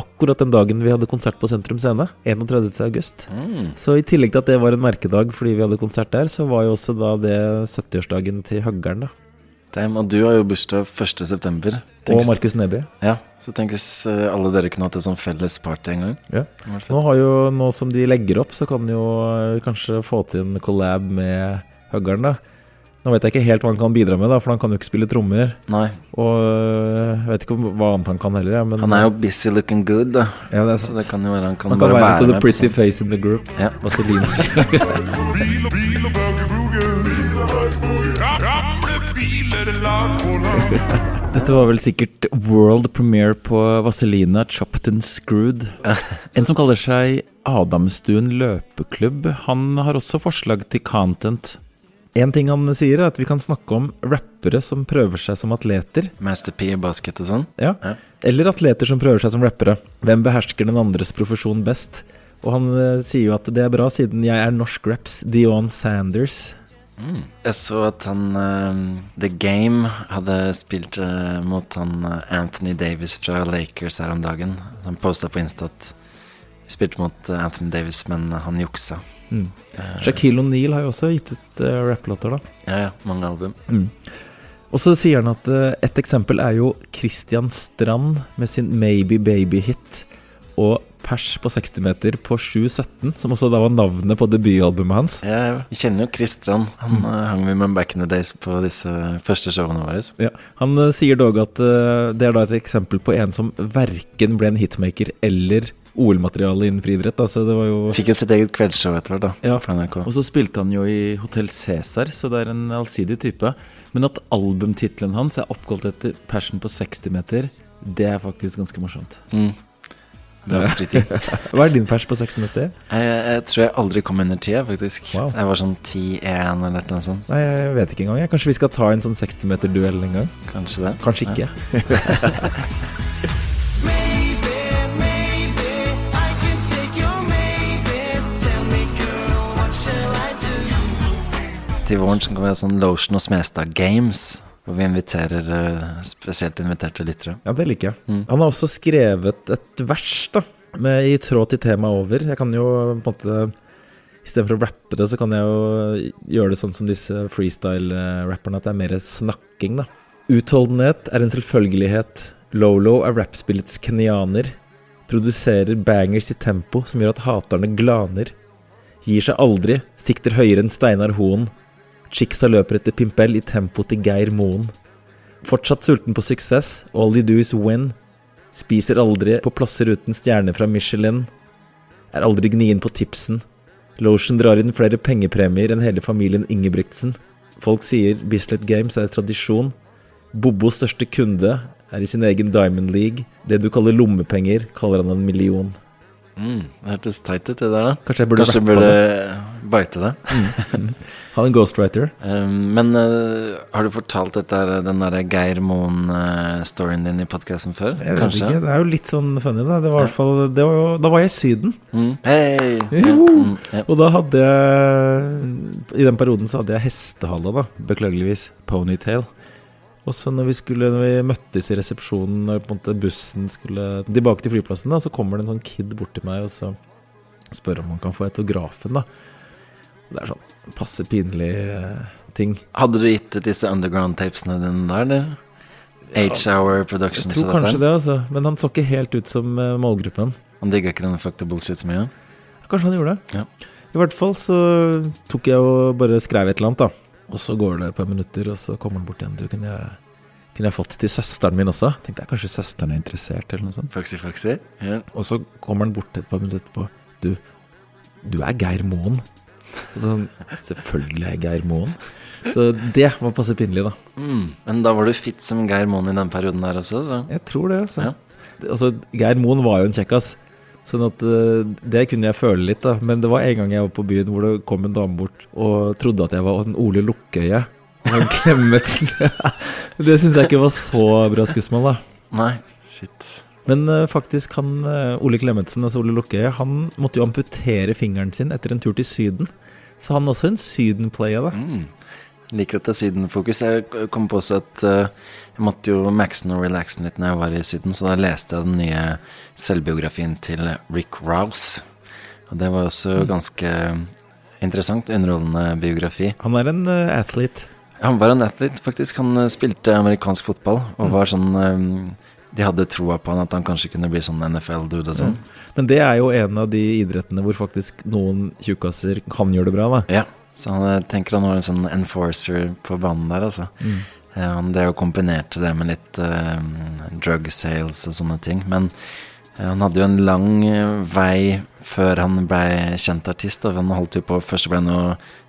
akkurat den dagen vi hadde konsert på Sentrum Scene. 31. august. Så i tillegg til at det var en merkedag fordi vi hadde konsert der, så var jo også da det 70-årsdagen til Høggern, da. Damn, og du har jo bursdag 1. september. Og Markus Neby. Ja, så tenk hvis eh, alle dere kunne hatt et sånn felles party en gang. Ja. Nå, har jo, nå som de legger opp, så kan jo eh, kanskje få til en collab med Høggern, da. Nå vet jeg ikke helt hva han kan bidra med, da, for han kan jo ikke spille trommer. Nei. Og øh, jeg vet ikke om, hva annet han kan heller. Men, Han er jo busy looking good, da. Ja, det er Så det kan jo være han kan Han kan bare være, være, the med på pretty sånn. face in the group. Ja. Vaseline. Dette var vel sikkert world premiere på Vaselina Chopped and Screwed. En som kaller seg Adamstuen løpeklubb. Han har også forslag til content. En ting han sier, er at vi kan snakke om rappere som prøver seg som atleter. Master P i basket og sånn. Ja. Eller atleter som prøver seg som rappere. Hvem behersker den andres profesjon best? Og han eh, sier jo at det er bra, siden jeg er norsk raps Dion Sanders. Mm. Jeg så at han eh, The Game hadde spilt eh, mot han eh, Anthony Davis fra Lakers her om dagen. Han posta på Insta at spilte mot eh, Anthony Davis, men han juksa. Mm. Eh, Shaquille O'Neal har jo også gitt ut uh, rapplåter, da. Ja, ja. Mange album. Mm. Og så sier han at et eksempel er jo Christian Strand med sin Maybe Baby-hit og Pers på 60 meter på 7.17, som også da var navnet på debutalbumet hans. Ja, Jeg kjenner jo Chris Strand. Han Mm. hang vi med back in the days på disse første showene våre. Ja. Han eh, sier dog at det er da et eksempel på en som verken ble en hitmaker eller OL-materiale innen friidrett. Altså, det var jo Fikk jo sitt eget kveldsshow etter hvert, da. Ja. På NRK. Og så spilte han jo i Hotell Cæsar, så det er en allsidig type. Men at albumtittelen hans er oppkalt etter Passion på 60 meter, det er faktisk ganske morsomt. Mm. Hva er din pers på 60 meter? Jeg, jeg tror jeg aldri kom under tida, faktisk. Wow. Jeg var sånn 10-1 eller noe sånt. Nei, jeg vet ikke engang. Kanskje vi skal ta en sånn 60 meter duell en gang? Kanskje det. Kanskje ikke. Til våren så kan vi ha sånn Lotion og Smestad Games, hvor vi inviterer eh, spesielt inviterte lyttere. Ja, det liker jeg. Mm. Han har også skrevet et vers da, med, i tråd til temaet over. Jeg kan jo på en måte Istedenfor å rappe det, så kan jeg jo gjøre det sånn som disse freestyle-rapperne, at det er mer snakking, da. Utholdenhet er en selvfølgelighet. Lolo er rappspillets kenyaner. Produserer bangers i tempo som gjør at haterne glaner. Gir seg aldri, sikter høyere enn Steinar Hoen. Chicksa løper etter Pimpel i tempo til Geir Moen. Fortsatt sulten på suksess, all you do is win. Spiser aldri på plasser uten stjerner fra Michelin. Er aldri gnien på tipsen. Lotion drar inn flere pengepremier enn hele familien Ingebrigtsen. Folk sier Bislett Games er tradisjon. Bobos største kunde er i sin egen Diamond League. Det du kaller lommepenger, kaller han en million. Mm, det hørtes teit ut, det der. da Kanskje jeg burde Kanskje rappe burde bite det. Han er en ghostwriter. Um, men uh, har du fortalt dette, den der Geir Moen-storyen din i podkasten før? Jeg vet ikke, Det er jo litt sånn funny, da. Det var i fall, det var jo, da var jeg i Syden. Mm. Ja, mm, ja. Og da hadde jeg I den perioden så hadde jeg hestehale, da. Beklageligvis ponytail. Og så når vi, skulle, når vi møttes i resepsjonen når på en måte bussen skulle tilbake til flyplassen, da, så kommer det en sånn kid bort til meg og så spør om han kan få autografen. da. Det er sånn passe pinlig eh, ting. Hadde du gitt ut disse underground-tapesene dine der, eller? H-Hour Jeg Productions tror kanskje det, altså. Men han så ikke helt ut som eh, målgruppen. Han digga ikke den fuck the bullshit så mye? Kanskje han gjorde det. Ja. I hvert fall så tok jeg og bare skrev et eller annet, da. Og så går det et par minutter, og så kommer han bort igjen. Du, kunne jeg, kunne jeg fått det til søsteren min også? Tenkte jeg kanskje søsteren er interessert, eller noe sånt. Foxy Foxy? Yeah. Og så kommer han bort et par minutter etterpå. Du, du er Geir Moen. Sånn, selvfølgelig er Geir Moen. Så det var passe pinlig, da. Mm. Men da var du fit som Geir Moen i den perioden der også, så Jeg tror det, altså. Ja. altså Geir Moen var jo en kjekkas. Sånn at eh, det kunne jeg føle litt, da. Men det var en gang jeg var på byen hvor det kom en dame bort og trodde at jeg var en Ole Lukkøye. Og Klemetsen Det syns jeg ikke var så bra skussmål, da. Nei, shit. Men eh, faktisk, han eh, Ole Klemetsen, altså Ole Lukke, han måtte jo amputere fingeren sin etter en tur til Syden. Så han er også en Syden-player, da. Mm. Liker at det er Syden-fokus. Jeg kom på også at eh, jeg måtte jo maxen og relaxen litt når jeg var i Syden, så da leste jeg den nye selvbiografien til Rick Rouse. Og det var også Mm. ganske interessant, underholdende biografi. Han er en uh, athlete. Han var en athlete, faktisk. Han spilte amerikansk fotball og var sånn eh, De hadde troa på han at han kanskje kunne bli sånn NFL-dude og sånn. Men det er jo en av de idrettene hvor faktisk noen tjukkaser kan gjøre det bra, da. Ja, så han tenker han var en sånn enforcer på banen der, altså. Mm. Ja, han drev jo kombinerte det med litt uh, drug sales og sånne ting. Men eh, han hadde jo en lang eh, vei før han ble kjent artist. Og han holdt jo på Først ble han jo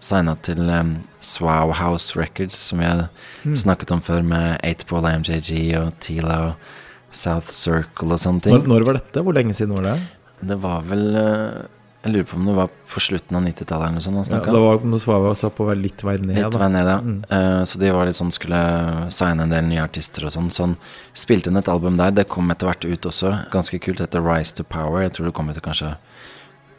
signa til um, Swow House Records, som vi har Mm. snakket om før, med 8-Ball MJG og Tila og South Circle og sånne ting. Når, når var dette? Hvor lenge siden var det? Det var vel eh, Jeg lurer på om det var på slutten av 90-tallet eller noe sånt. han Ja, det var noe Svava var på vei litt vei ned. Litt vei ned, ja. Mm. Uh, så de var litt sånn skulle signe en del nye artister og sånn. Sånn spilte inn et album der. Det kom etter hvert ut også. Ganske kult. Det heter Rise to Power. Jeg tror det kom ut kanskje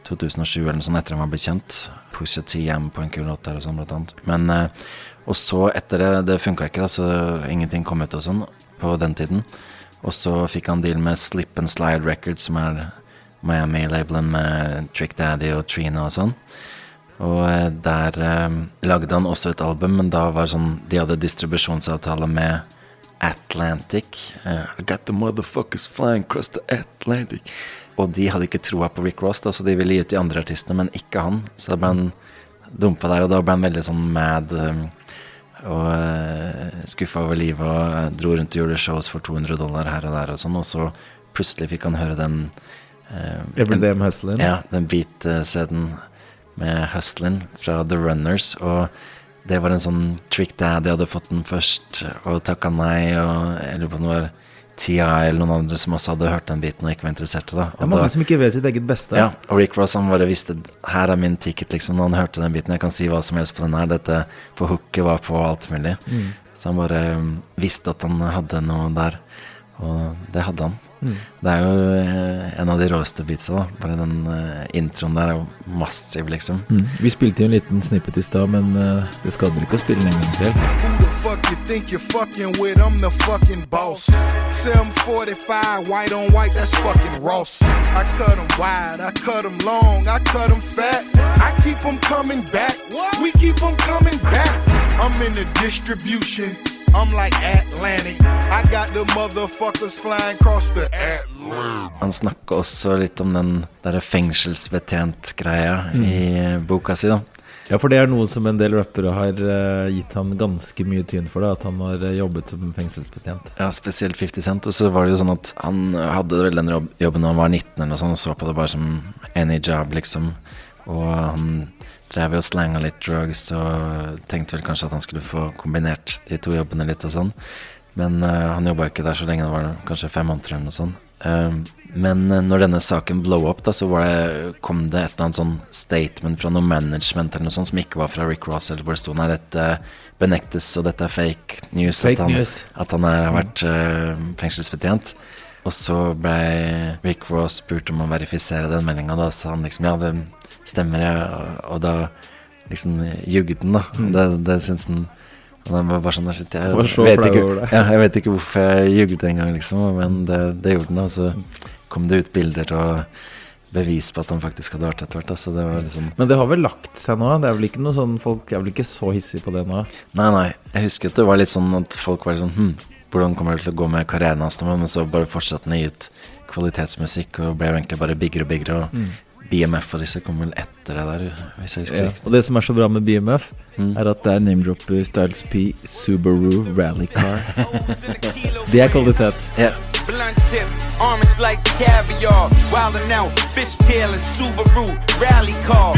2007 eller noe sånt etter han var blitt kjent. Pusha TM på en kul låt der og sånn, blant annet. Men uh, Og så etter det Det funka ikke, da, så ingenting kom ut og sånn på den tiden. Og så fikk han deal med Slip and Slide Records, som er Miami-labelen med Trick Daddy og Trina og sånn. Og eh, der eh, lagde han også et album, men da var sånn De hadde distribusjonsavtale med Atlantic. Eh, I got the motherfuckers flying across the Atlantic. Og de hadde ikke troa på Rick Ross, da, så de ville gi ut de andre artistene, men ikke han. Så da ble han dumpa der, og da ble han veldig sånn mad eh, og uh, skuffa over livet og eh, dro rundt og gjorde shows for 200 dollar her og der og sånn, og så plutselig fikk han høre den eh, I'm Hustlin'. Ja, den beat-CD-en med Hustlin fra The Runners, og det var en sånn trick daddy hadde fått den først og takka nei, og jeg lurer på om det var TI eller noen andre som også hadde hørt den biten og ikke var interessert i det. Det er mange som ikke vet sitt eget beste. Ja, og Rick Ross han bare visste Her er min ticket, liksom. Når han hørte den biten. Jeg kan si hva som helst på den her. Dette på hooket var på alt mulig. Mm. Så han bare um, visste at han hadde noe der. Og det hadde han. Mm. Det er jo eh, en av de råeste beatsa, da. Bare den eh, introen der er jo massiv, liksom. Mm. Vi spilte jo en liten snippet i stad, men eh, det skader ikke å spille den en gang til. Who the fuck you think you're fucking with? I'm the fucking boss. 745, white on white, that's fucking Ross. I cut them wide, I cut them long, I cut them fat. I keep them coming back. We keep them coming back. I'm in the distribution. I'm like Atlantic. I got the motherfuckers flying across the Atlantic. Han snakka også litt om den derre fengselsbetjent-greia Mm. i boka si, da. Ja, for det er noe som en del rappere har uh, gitt han ganske mye tyn for, da, at han har eh, jobbet som fengselsbetjent. Ja, spesielt 50 Cent. Og så var det jo sånn at han hadde vel den jobben da han var 19 eller noe sånt, og så på det bare som any job, liksom. Og han drev jo og slanga litt drugs og tenkte vel kanskje at han skulle få kombinert de to jobbene litt og sånn. Men uh, han jobba ikke der så lenge, det var kanskje fem måneder eller noe sånt. Eh, men eh, når denne saken blow up, da, så var det, kom det et eller annet sånn statement fra noe management eller noe sånt som ikke var fra Rick Ross, eller hvor det sto nei, dette benektes, og dette er fake news. Fake at han, news. At han er, har vært uh, fengselsbetjent. Og så ble Rick Ross spurt om å verifisere den meldinga. Da sa han liksom ja, det stemmer, jeg. Og, da liksom jugde den, da. Mm. Det, det syns han og var bare sånn jeg, jeg, vet ikke, ja, jeg vet ikke hvorfor jeg jugde engang, liksom. Men det, det gjorde den, og så kom det ut bilder og bevis på at han faktisk hadde vært etter hvert. da, det var liksom Men det har vel lagt seg nå? Det er vel ikke noe sånn Folk er vel ikke så hissige på det nå? Nei, nei. Jeg husker at det var litt sånn at folk var litt sånn Hm, hvordan kommer det til å gå med karrieren hans? nå?» Men så bare fortsatte han å gi ut kvalitetsmusikk og ble egentlig bare biggere og biggere. Og Mm. BMF og disse kom vel etter det der, hvis jeg husker Ja. Og det som er så bra med BMF, er at det er name-dropper Styles P, Subaru, Rally Car. det er kvalitet. Ja. Blunt tip, orange like caviar. Wildin' out, fishtail and Subaru rally car.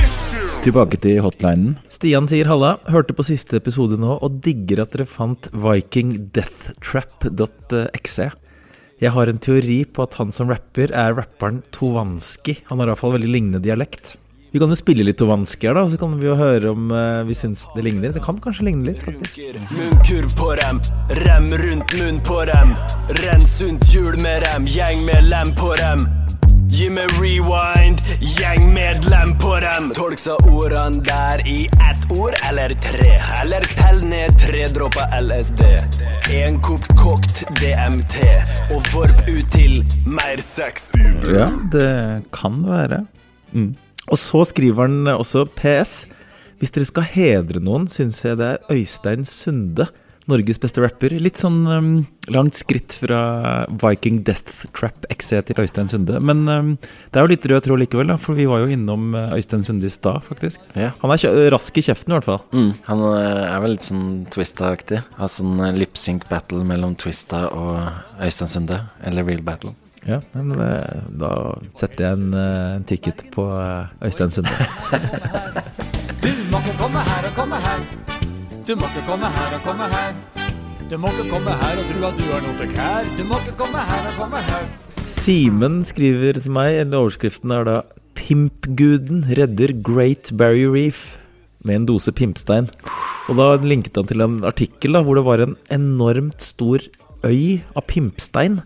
Tilbake til hotlinen. Stian sier halla, hørte på siste episode nå og digger at dere fant vikingdeathtrap.exe. Jeg har en teori på at han som rapper er rapperen Tovanski. Han har iallfall veldig lignende dialekt. Vi kan jo spille litt Tovanski her, da, så kan vi jo høre om uh, vi syns det ligner. Det kan kanskje ligne litt, faktisk. Munnkurv på dem, rem rundt munn på dem. Renn sunt hjul med dem, gjeng med lem på dem. Gi meg rewind, gjengmedlem på dem. Tolk så ordene der i ett ord eller tre. Eller tell ned tre dråper LSD. En kokt kokt DMT. Og vorp ut til mer 60. Ja, det kan være. Mm. Og så skriver han også PS. Hvis dere skal hedre noen, syns jeg det er Øystein Sunde. Norges beste rapper. Litt sånn um, langt skritt fra Viking Death Trap XC til Øystein Sunde. Men um, det er jo litt rød tråd likevel, da, for vi var jo innom uh, Øystein Sunde i stad, faktisk. Ja. Han er kjø rask i kjeften, i hvert fall. Mm, han eh, er vel litt sånn Twista-aktig. Har sånn lipsync lip-sync battle mellom Twista og Øystein Sunde. Eller real battle. Ja, men da setter jeg en, en ticket på Øystein Sunde. Du må ikke komme her og komme her. Du må ikke komme her og komme her. Du må ikke komme her og tro at du har noe kær. Du må ikke komme her og komme her. Simen skriver til meg, eller overskriften er da Pimpguden redder Great Barrier Reef med en dose pimpstein. Og da linket han til en artikkel da, hvor det var en enormt stor øy av pimpstein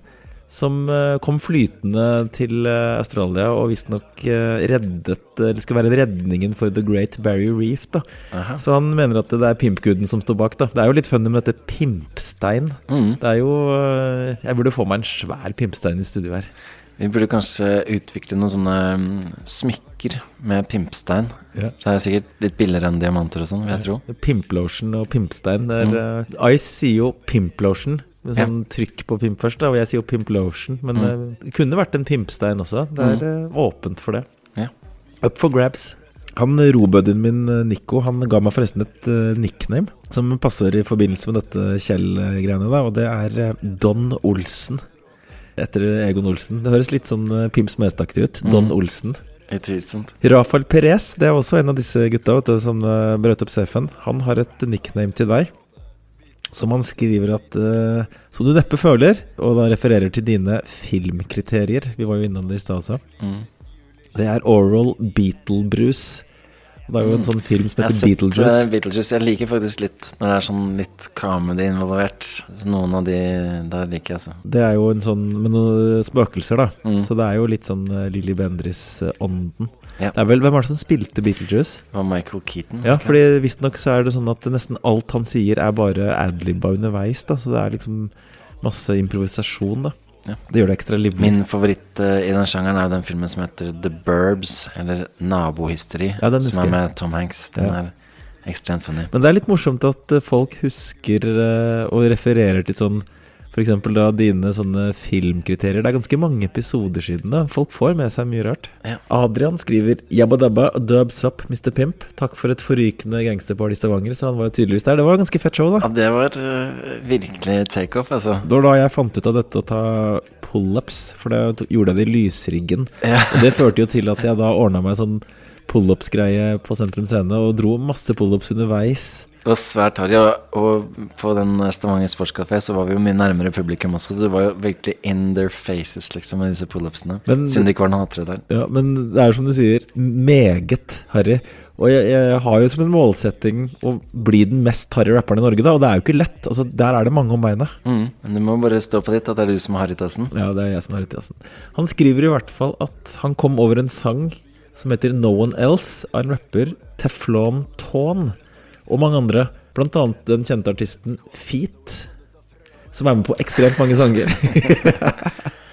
som eh, kom flytende til eh, Australia og visstnok uh, reddet Eller skulle være redningen for The Great Barrier Reef. da Aha. Så han mener at det er pimpguden som står bak. da Det er jo litt funny med dette pimpstein. Mm. Det er jo eh, Jeg burde få meg en svær pimpstein i studio her. Vi burde kanskje utvikle noen sånne mm, smykker med pimpstein. Ja. Det er sikkert litt billigere enn diamanter og sånn, vil jeg tro. Pimplotion og pimpstein. Det er, eh, Ice sier jo pimplotion. Med sånn trykk på pimp først, da, og jeg sier jo pimplotion. Men Mm. eh, det kunne vært en pimpstein også. Det er mm. åpent for det. Ja. Up for grabs. Han robuddyen min, eh, Nico, han ga meg forresten et eh, nickname som passer i forbindelse med dette Kjell-greiene, da, og det er eh, Don Olsen. Etter Egon Olsen. Det høres litt sånn uh, Pimp Smestad-aktig ut. Don Mm. Olsen. Utvilsomt. Rafael Perez, det er også en av disse gutta vet du, som uh, brøt opp safen. Han har et nickname til deg, som han skriver at uh, Som du neppe føler, og da refererer til dine filmkriterier. Vi var jo innom det i stad også. Mm. Det er Oral Beetlebrus. Det er jo en sånn film som Jeg heter sett, Beetlejuice. eh, Beetlejuice. Jeg liker faktisk litt når det er sånn litt comedy involvert. Noen av de der liker jeg, altså. Det er jo en sånn med noen spøkelser, da. Mm. Så det er jo litt sånn uh, Lilly Bendriss-ånden. Ja. Det er vel, Hvem var det som spilte Beetlejuice? Det var Michael Keaton. Ja, okay. fordi visstnok så er det sånn at nesten alt han sier, er bare adlibba underveis. da Så det er liksom masse improvisasjon, da. Ja. Det gjør det ekstra livlig. Min favoritt uh, i den sjangeren er jo den filmen som heter The Burbs, eller Nabohysteri, Ja, den som er med Tom Hanks. Den Ja. er ekstremt funny. Men det er litt morsomt at eh, folk husker uh, og refererer til sånn F.eks. da dine sånne filmkriterier. Det er ganske mange episoder siden. da Folk får med seg mye rart. Adrian skriver Jabba dabba, dubs up, Mr. Pimp. Takk for et forrykende gangsterparty i Stavanger. Så han var jo tydeligvis der. Det var et ganske fett show, da. Ja, det var uh, virkelig takeoff, altså. Det var da jeg fant ut av dette å ta pullups, for det gjorde jeg det i lysriggen. Ja. Og det førte jo til at jeg da ordna meg sånn pullups-greie på Sentrum Scene, og dro masse pullups underveis. Det var svært harry, og, på den Stavanger Sportskafé så var vi jo mye nærmere publikum også. Så det var jo virkelig in their faces, liksom, med disse pullupsene. Synd det ikke var noen hatere der. Ja, men det er som du sier, meget harry. Og jeg, jeg har jo som en målsetting å bli den mest harry rapperen i Norge, da, og det er jo ikke lett. Altså, Der er det mange om beinet. Mm, men du må bare stå på ditt, at det er du som har harrytassen. Ja, det er jeg som har jassen. Han skriver i hvert fall at han kom over en sang som heter No One Else av en rapper, Teflon Tone, og mange andre. Blant annet den kjente artisten Feet, som er med på ekstremt mange sanger.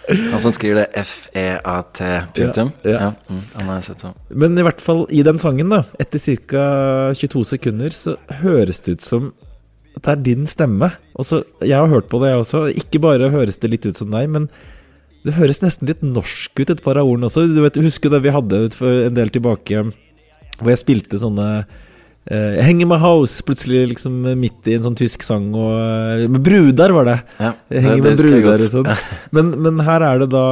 Han som skriver det F-E-A-T punktum. Ja, ja. mm, han har sett sånn. Men i hvert fall i den sangen, da, etter ca. 22 sekunder, så høres det ut som at det er din stemme. Også, Jeg har hørt på det, jeg også. Ikke bare høres det litt ut som deg, men det høres nesten litt norsk ut, et par av ordene også. Du vet, Husker du det vi hadde for en del tilbake, hvor jeg spilte sånne eh, Jeg henger med house, plutselig liksom midt i en sånn tysk sang, og eh, Med brudar, var det. Ja, henger det- med brudar og sånn. Ja. Men, men her er det da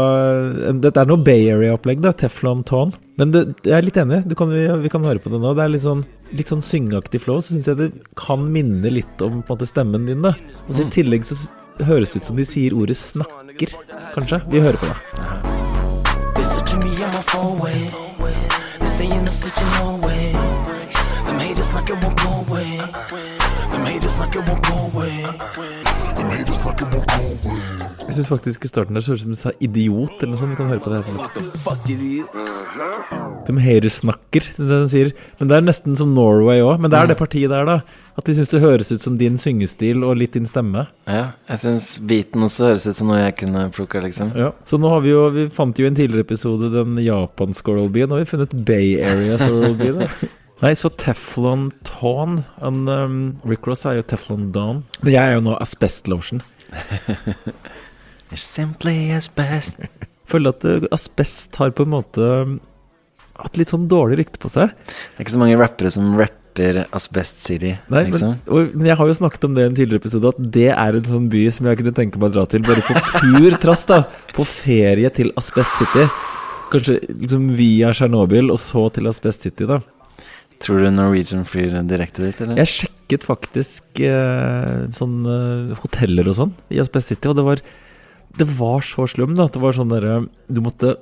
Dette er noe Bay Area-opplegg, da. Teflon Tone. Men det, jeg er litt enig. Du kan, vi, vi kan høre på det nå. Det er litt sånn, litt sånn syngeaktig flow. Så syns jeg det kan minne litt om på en måte stemmen din. da Og så I tillegg så høres det ut som de sier ordet 'snakker', kanskje. Vi hører på det. Jeg syns faktisk i starten der så høres ut som du sa 'idiot' eller noe sånt. Du kan høre på det her. De haters-snakker, det de sier. Men det er nesten som Norway òg. Men det er det partiet der, da. At de syns det høres ut som din syngestil og litt din stemme. Ja, jeg syns beaten også høres ut som noe jeg kunne plukka, liksom. Ja. Så nå har vi jo Vi fant jo i en tidligere episode den japanske Oral B. Nå har vi funnet Bay Areas Oral B. Da. Nei, så Teflon Tone um, Rick Ross er jo Teflon Dawn. Men jeg er jo nå Asbest Lotion. You're simply asbest. Føler at uh, asbest har på en måte um, hatt litt sånn dårlig rykte på seg. Det er ikke så mange rappere som rapper Asbest City, Nei, liksom. men, og, men jeg har jo snakket om det i en tidligere episode, at det er en sånn by som jeg kunne tenke meg å dra til, bare på pur trass, da. På ferie til Asbest City. Kanskje liksom via Tsjernobyl, og så til Asbest City, da. Tror du Norwegian flyr direkte dit, eller? Jeg sjekket faktisk eh, sånn eh, hoteller og sånn i Asbest City, og det var, det var så slum, da. Det var sånn derre Du måtte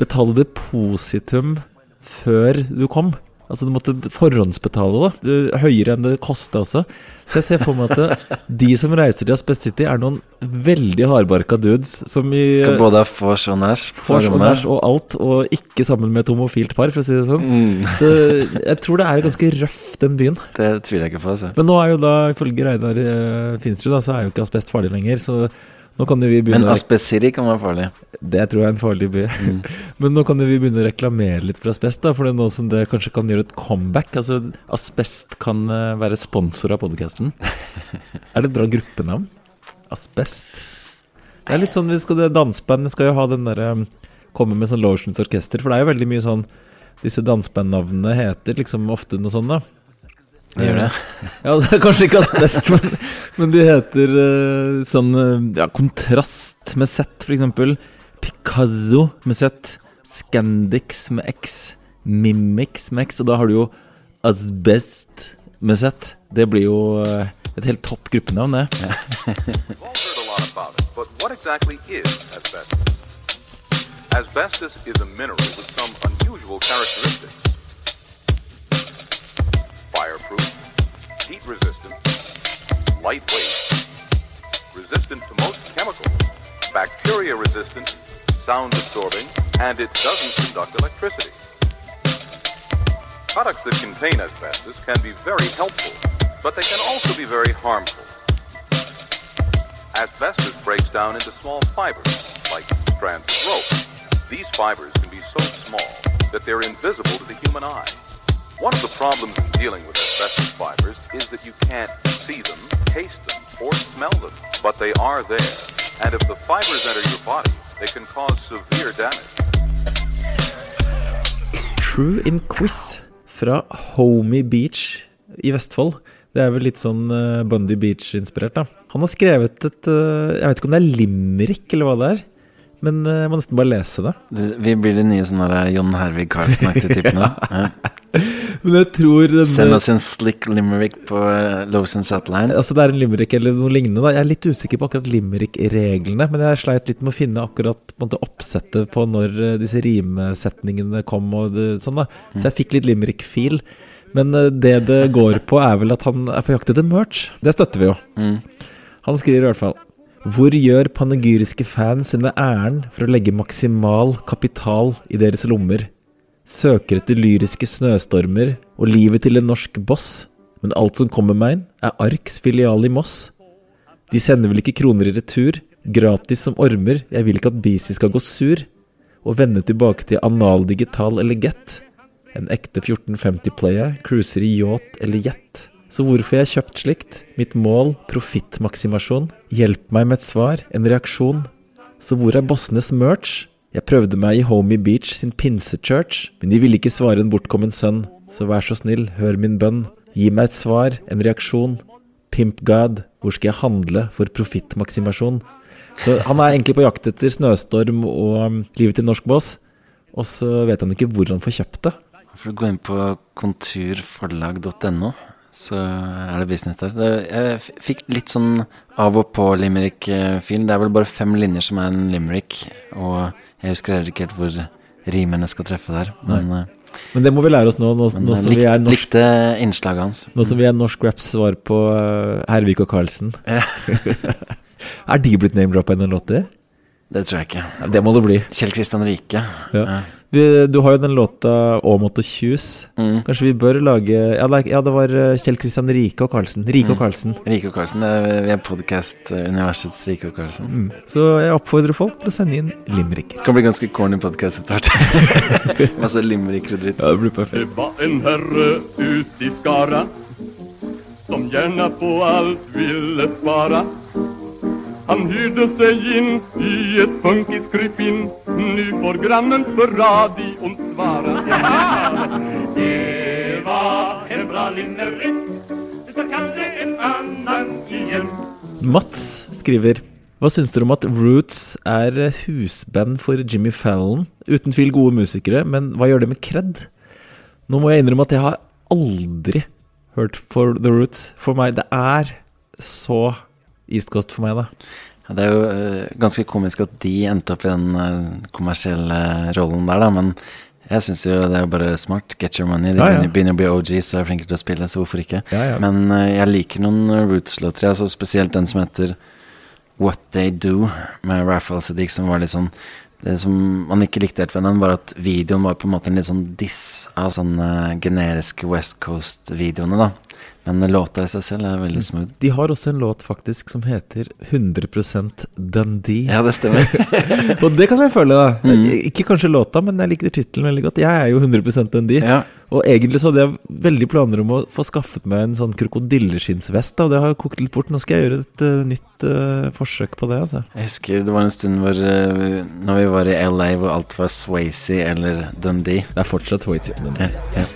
betale depositum før du kom. Altså du måtte forhåndsbetale det. Høyere enn det kosta også. Så jeg ser for meg at det, de som reiser til Asbest City, er noen veldig hardbarka dudes som i Skal både ha vors og nach? Vors og nach og alt, og ikke sammen med et homofilt par, for å si det sånn. Mm. Så jeg tror det er ganske røff, den byen. Det tviler jeg ikke på. Altså. Men nå er jo da, ifølge Reidar Finstrud, da, så er jo ikke asbest farlig lenger. Så nå kan vi begynne Men City kan være farlig. Det tror jeg er en farlig by. Mm. Men nå kan vi begynne å reklamere litt for asbest, da, for det er nå som det kanskje kan gjøre et comeback. Altså, Asbest kan eh, være sponsor av podkasten. er det et bra gruppenavn? Asbest. Det er litt sånn, vi skal, det Danseband skal jo ha den derre Komme med sånn Lotions orkester, for det er jo veldig mye sånn Disse dansebandnavnene heter liksom ofte noe sånt, da. Det gjør det. Ja, det er kanskje ikke asbest, men, men de heter uh, sånn eh, Ja, Kontrast med Z, eksempel. Picasso med Z. Scandix med X. Mimix med X. Og da har du jo Asbest med Z. Det blir jo uh, et helt topp gruppenavn, det. Asbestos is a mineral with some unusual characteristics. Fireproof, heat resistant, lightweight, resistant to most chemicals, bacteria resistant, sound absorbing, and it doesn't conduct electricity. Products that contain asbestos can be very helpful, but they can also be very harmful. Asbestos breaks down into small fibers, like strands of rope. These fibers can be so small that they're invisible to the human eye. One of the problems in dealing with asbestos fibers is that you can't see them, taste them, or smell them, but they are there. And if the fibers enter your body, they can cause severe damage. True in Quiz fra Homey Beach i Vestfold. Det er vel litt sånn uh, Bundy Beach-inspirert, da. Han har skrevet et eh, Jeg vet ikke om det er limerick eller hva det er, men eh, jeg må nesten bare lese det. Vi blir de nye sånne John Hervig Carlsen-aktige typene. Ja. Men jeg tror denne, Send oss en slick limerick på uh, Lowson Satellite. Altså Det er en limerick eller noe lignende. da Jeg er litt usikker på akkurat limerick-reglene, men jeg sleit litt med å finne akkurat på måte, oppsettet på når eh, disse rimesetningene kom. og det, sånn da Så jeg fikk litt limerick-fil. Men eh, det det går på, er vel at han er på jakt etter merch. Det støtter vi jo. Mm. Han skriver i hvert fall Hvor gjør panegyriske fans sine ærend for å legge maksimal kapital i deres lommer? Søker etter lyriske snøstormer og livet til en norsk boss. Men alt som kommer meg inn, er Arks filial i Moss. De sender vel ikke kroner i retur? Gratis som ormer, jeg vil ikke at Bisi skal gå sur. Og vende tilbake til analdigital eller get. En ekte 1450-player cruiser i yacht eller jet. Så hvorfor jeg har kjøpt slikt? Mitt mål, profittmaksimasjon. Hjelp meg med et svar, en reaksjon. Så hvor er bossenes merch? Jeg prøvde meg i Homey Beach sin pinsechurch, men de ville ikke svare en bortkommen sønn. Så vær så snill, hør min bønn. Gi meg et svar, en reaksjon. Pimp God, hvor skal jeg handle for profittmaksimasjon? Så han er egentlig på jakt etter snøstorm og um, livet til norsk boss, og så vet han ikke hvor han får kjøpt det. For å gå inn på konturforlag.no, så er det business der. Jeg fikk litt sånn av og på limerick-film. Det er vel bare fem linjer som er en limerick, og jeg husker heller ikke helt hvor rimene skal treffe der. Men, eh, Men det må vi lære oss nå, nå, nå jeg som vi er norsk, likte innslaget hans. nå som vi er norsk raps svar på uh, Hervik og Karlsen. Ja. er de blitt name-droppa i noen låter? Det tror jeg ikke. Det må det bli. Kjell Kristian Rike. Ja. Ja. Du, har jo den låta 'Åmot og Kjus'. Mm. Kanskje vi bør lage Ja, det, ja, det var uh, Kjell Kristian Rike og Karlsen. Rike og Carlsen. Rike og Karlsen. det er- Vi er podkast-universets Rike og Karlsen. Mm. Så jeg oppfordrer folk til å sende inn limericker. Det kan bli ganske corny podkast etter hvert. Masse limericker og dritt. Ja, det blir perfekt. Det var en herre ut i Skara som gjerne på alt ville spara. Han hyrde seg inn i et funkigt krypin. Nu får grannen för radion svara. Det var en bra limerick, så kanskje en annan igen. Mats skriver Hva syns dere om at Roots er husband for Jimmy Fallon? Uten tvil gode musikere, men hva gjør det med cred? Nå må jeg innrømme at jeg har aldri hørt på The Roots. For meg, det er så East Coast for meg, da. Det er jo uh, ganske komisk at de endte opp i den uh, kommersielle rollen der, da, men jeg syns jo det er bare smart. Get your money. De Ja, ja. begynner, å bli OGs og er flinke til å spille, så hvorfor ikke? Ja, ja. Men uh, jeg liker noen Roots-låter, altså spesielt den som heter What They Do, med Raphael Sadiq, som var litt sånn Det som man ikke likte helt ved den, var at videoen var på en måte en litt sånn diss av sånne generiske West Coast-videoene, da. Men låta i seg selv er veldig smooth. De har også en låt faktisk som heter 100% Dundee. Ja, det stemmer. og det kan jeg føle, da. Mm. Ikke kanskje låta, men jeg liker tittelen veldig godt. Jeg er jo 100 Dundee. Ja. Og egentlig så hadde jeg veldig planer om å få skaffet meg en sånn krokodilleskinnsvest, og det har kokt litt bort. Nå skal jeg gjøre et uh, nytt uh, forsøk på det, altså. Jeg husker det var en stund hvor uh, Når vi var i LA hvor alt var Swayze eller Dundee. Det er fortsatt Swayze. Ja, ja.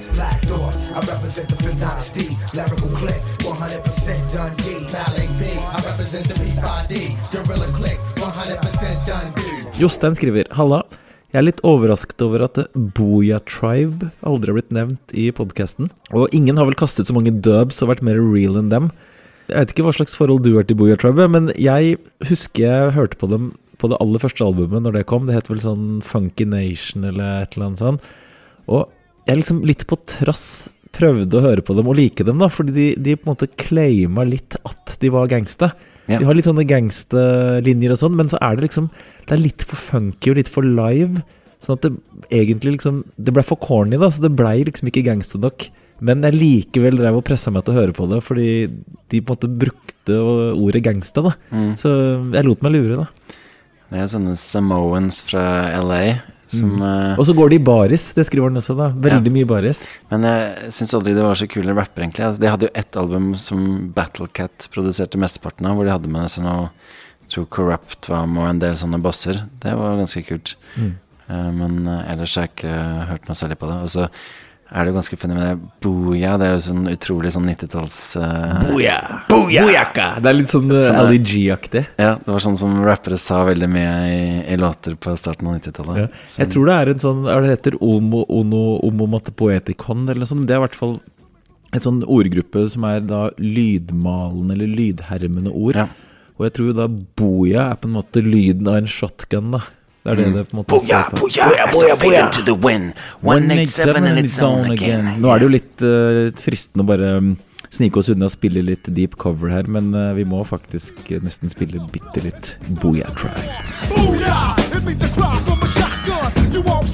Dynasty. Lyrical click, 100% Dundee. Malik B, I represent the B5D. Gorilla click, 100% Dundee. Jostein skriver Halla. Jeg er litt overrasket over at Booyah Tribe aldri har blitt nevnt i podkasten. Og ingen har vel kastet så mange dubs og vært mer real enn dem. Jeg vet ikke hva slags forhold du har til Booyah Tribe, men jeg husker jeg hørte på dem på det aller første albumet når det kom. Det het vel sånn Funky Nation eller et eller annet sånt. Og jeg er liksom litt på trass prøvde å høre på dem og like dem, da, fordi de, de på en måte claima litt at de var gangsta. Ja. De har litt sånne gangsterlinjer og sånn, men så er det liksom Det er litt for funky og litt for live. Sånn at det egentlig liksom Det ble for corny, da, så det blei liksom ikke gangster nok. Men jeg likevel drev og pressa meg til å høre på det, fordi de på en måte brukte ordet gangsta, da. Mm. Så jeg lot meg lure, da. Det er sånne Samoans fra LA som eh, Og så går de i baris, det skriver han også, da. Veldig Ja. mye baris. Men jeg syns aldri det var så kule rappere, egentlig. Altså, de hadde jo ett album som Battlecat produserte mesteparten av, hvor de hadde med seg noe True Corrupt var med og en del sånne bosser. Det var ganske kult. Mm. Eh, men eh, ellers har jeg ikke hørt noe særlig på det. Og så er det jo ganske funny med det Booyah. Det er jo sånn utrolig sånn 90-talls uh, Booyah! Booyaka! Det er litt sånn uh, G-aktig. Ja, det var sånn som rappere sa veldig mye i, i låter på starten av 90-tallet. Ja. Jeg tror det er en sånn Er det heter Omo, ono, omomatepoetikon, eller noe sånt. Det er i hvert fall en sånn ordgruppe som er da lydmalende eller lydhermende ord. Og jeg tror da boja er på en måte lyden av en shotgun, da. Det er det Mm. det på en måte Booyah, står for. booyah, Booyah, booyah, to the wind. 187 and it's on again. Nå er det jo litt uh, fristende å bare um, snike oss unna og spille litt deep cover her, men uh, vi må faktisk nesten spille bitte litt Booyah Tribe. Booyah! It means a cry from a shotgun. You want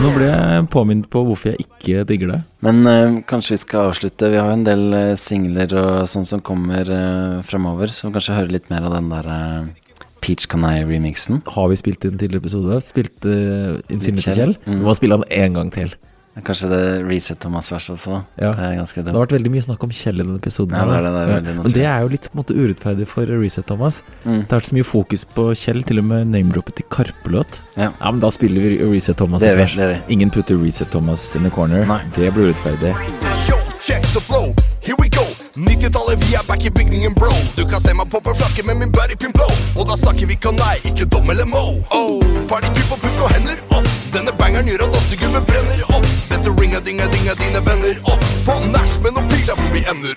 Nå ble jeg påminnet på hvorfor jeg ikke digger det. Men eh, kanskje vi skal avslutte. Vi har jo en del uh, singler og sånn som kommer uh, fremover, så kanskje høre litt mer av den der Peach Canai-remixen. Har vi spilt inn tidligere episode? Spilt uh, Infinity Kjell. Kjell? Mm. Vi må spille den én gang til. Kanskje det Reset Thomas-verset også, da. Ja. Det er ganske Det har vært veldig mye snakk om Kjell i denne episoden. Ja, det er det, det er Ja. Men det er jo litt på en måte urettferdig for Reset Thomas. Mm. Det har vært så mye fokus på Kjell, til og med name-droppet til Karpe-låt. Ja. men da spiller vi Reset Thomas. Det er vi, det er vi. Ingen putter Reset Thomas in the corner. Det blir urettferdig. Yo, check the flow, 90-tallet, vi er back i bygningen, bro. Du kan se meg poppe flaske med min buddy blow Og da snakker vi kan nei, ikke dom eller mo. Oh, party og pupp og hender opp. Denne bangeren gjør at dansegulvet brenner opp. Beste ringa dinga dinga dine venner opp. På nachspiel noen piler hvor vi ender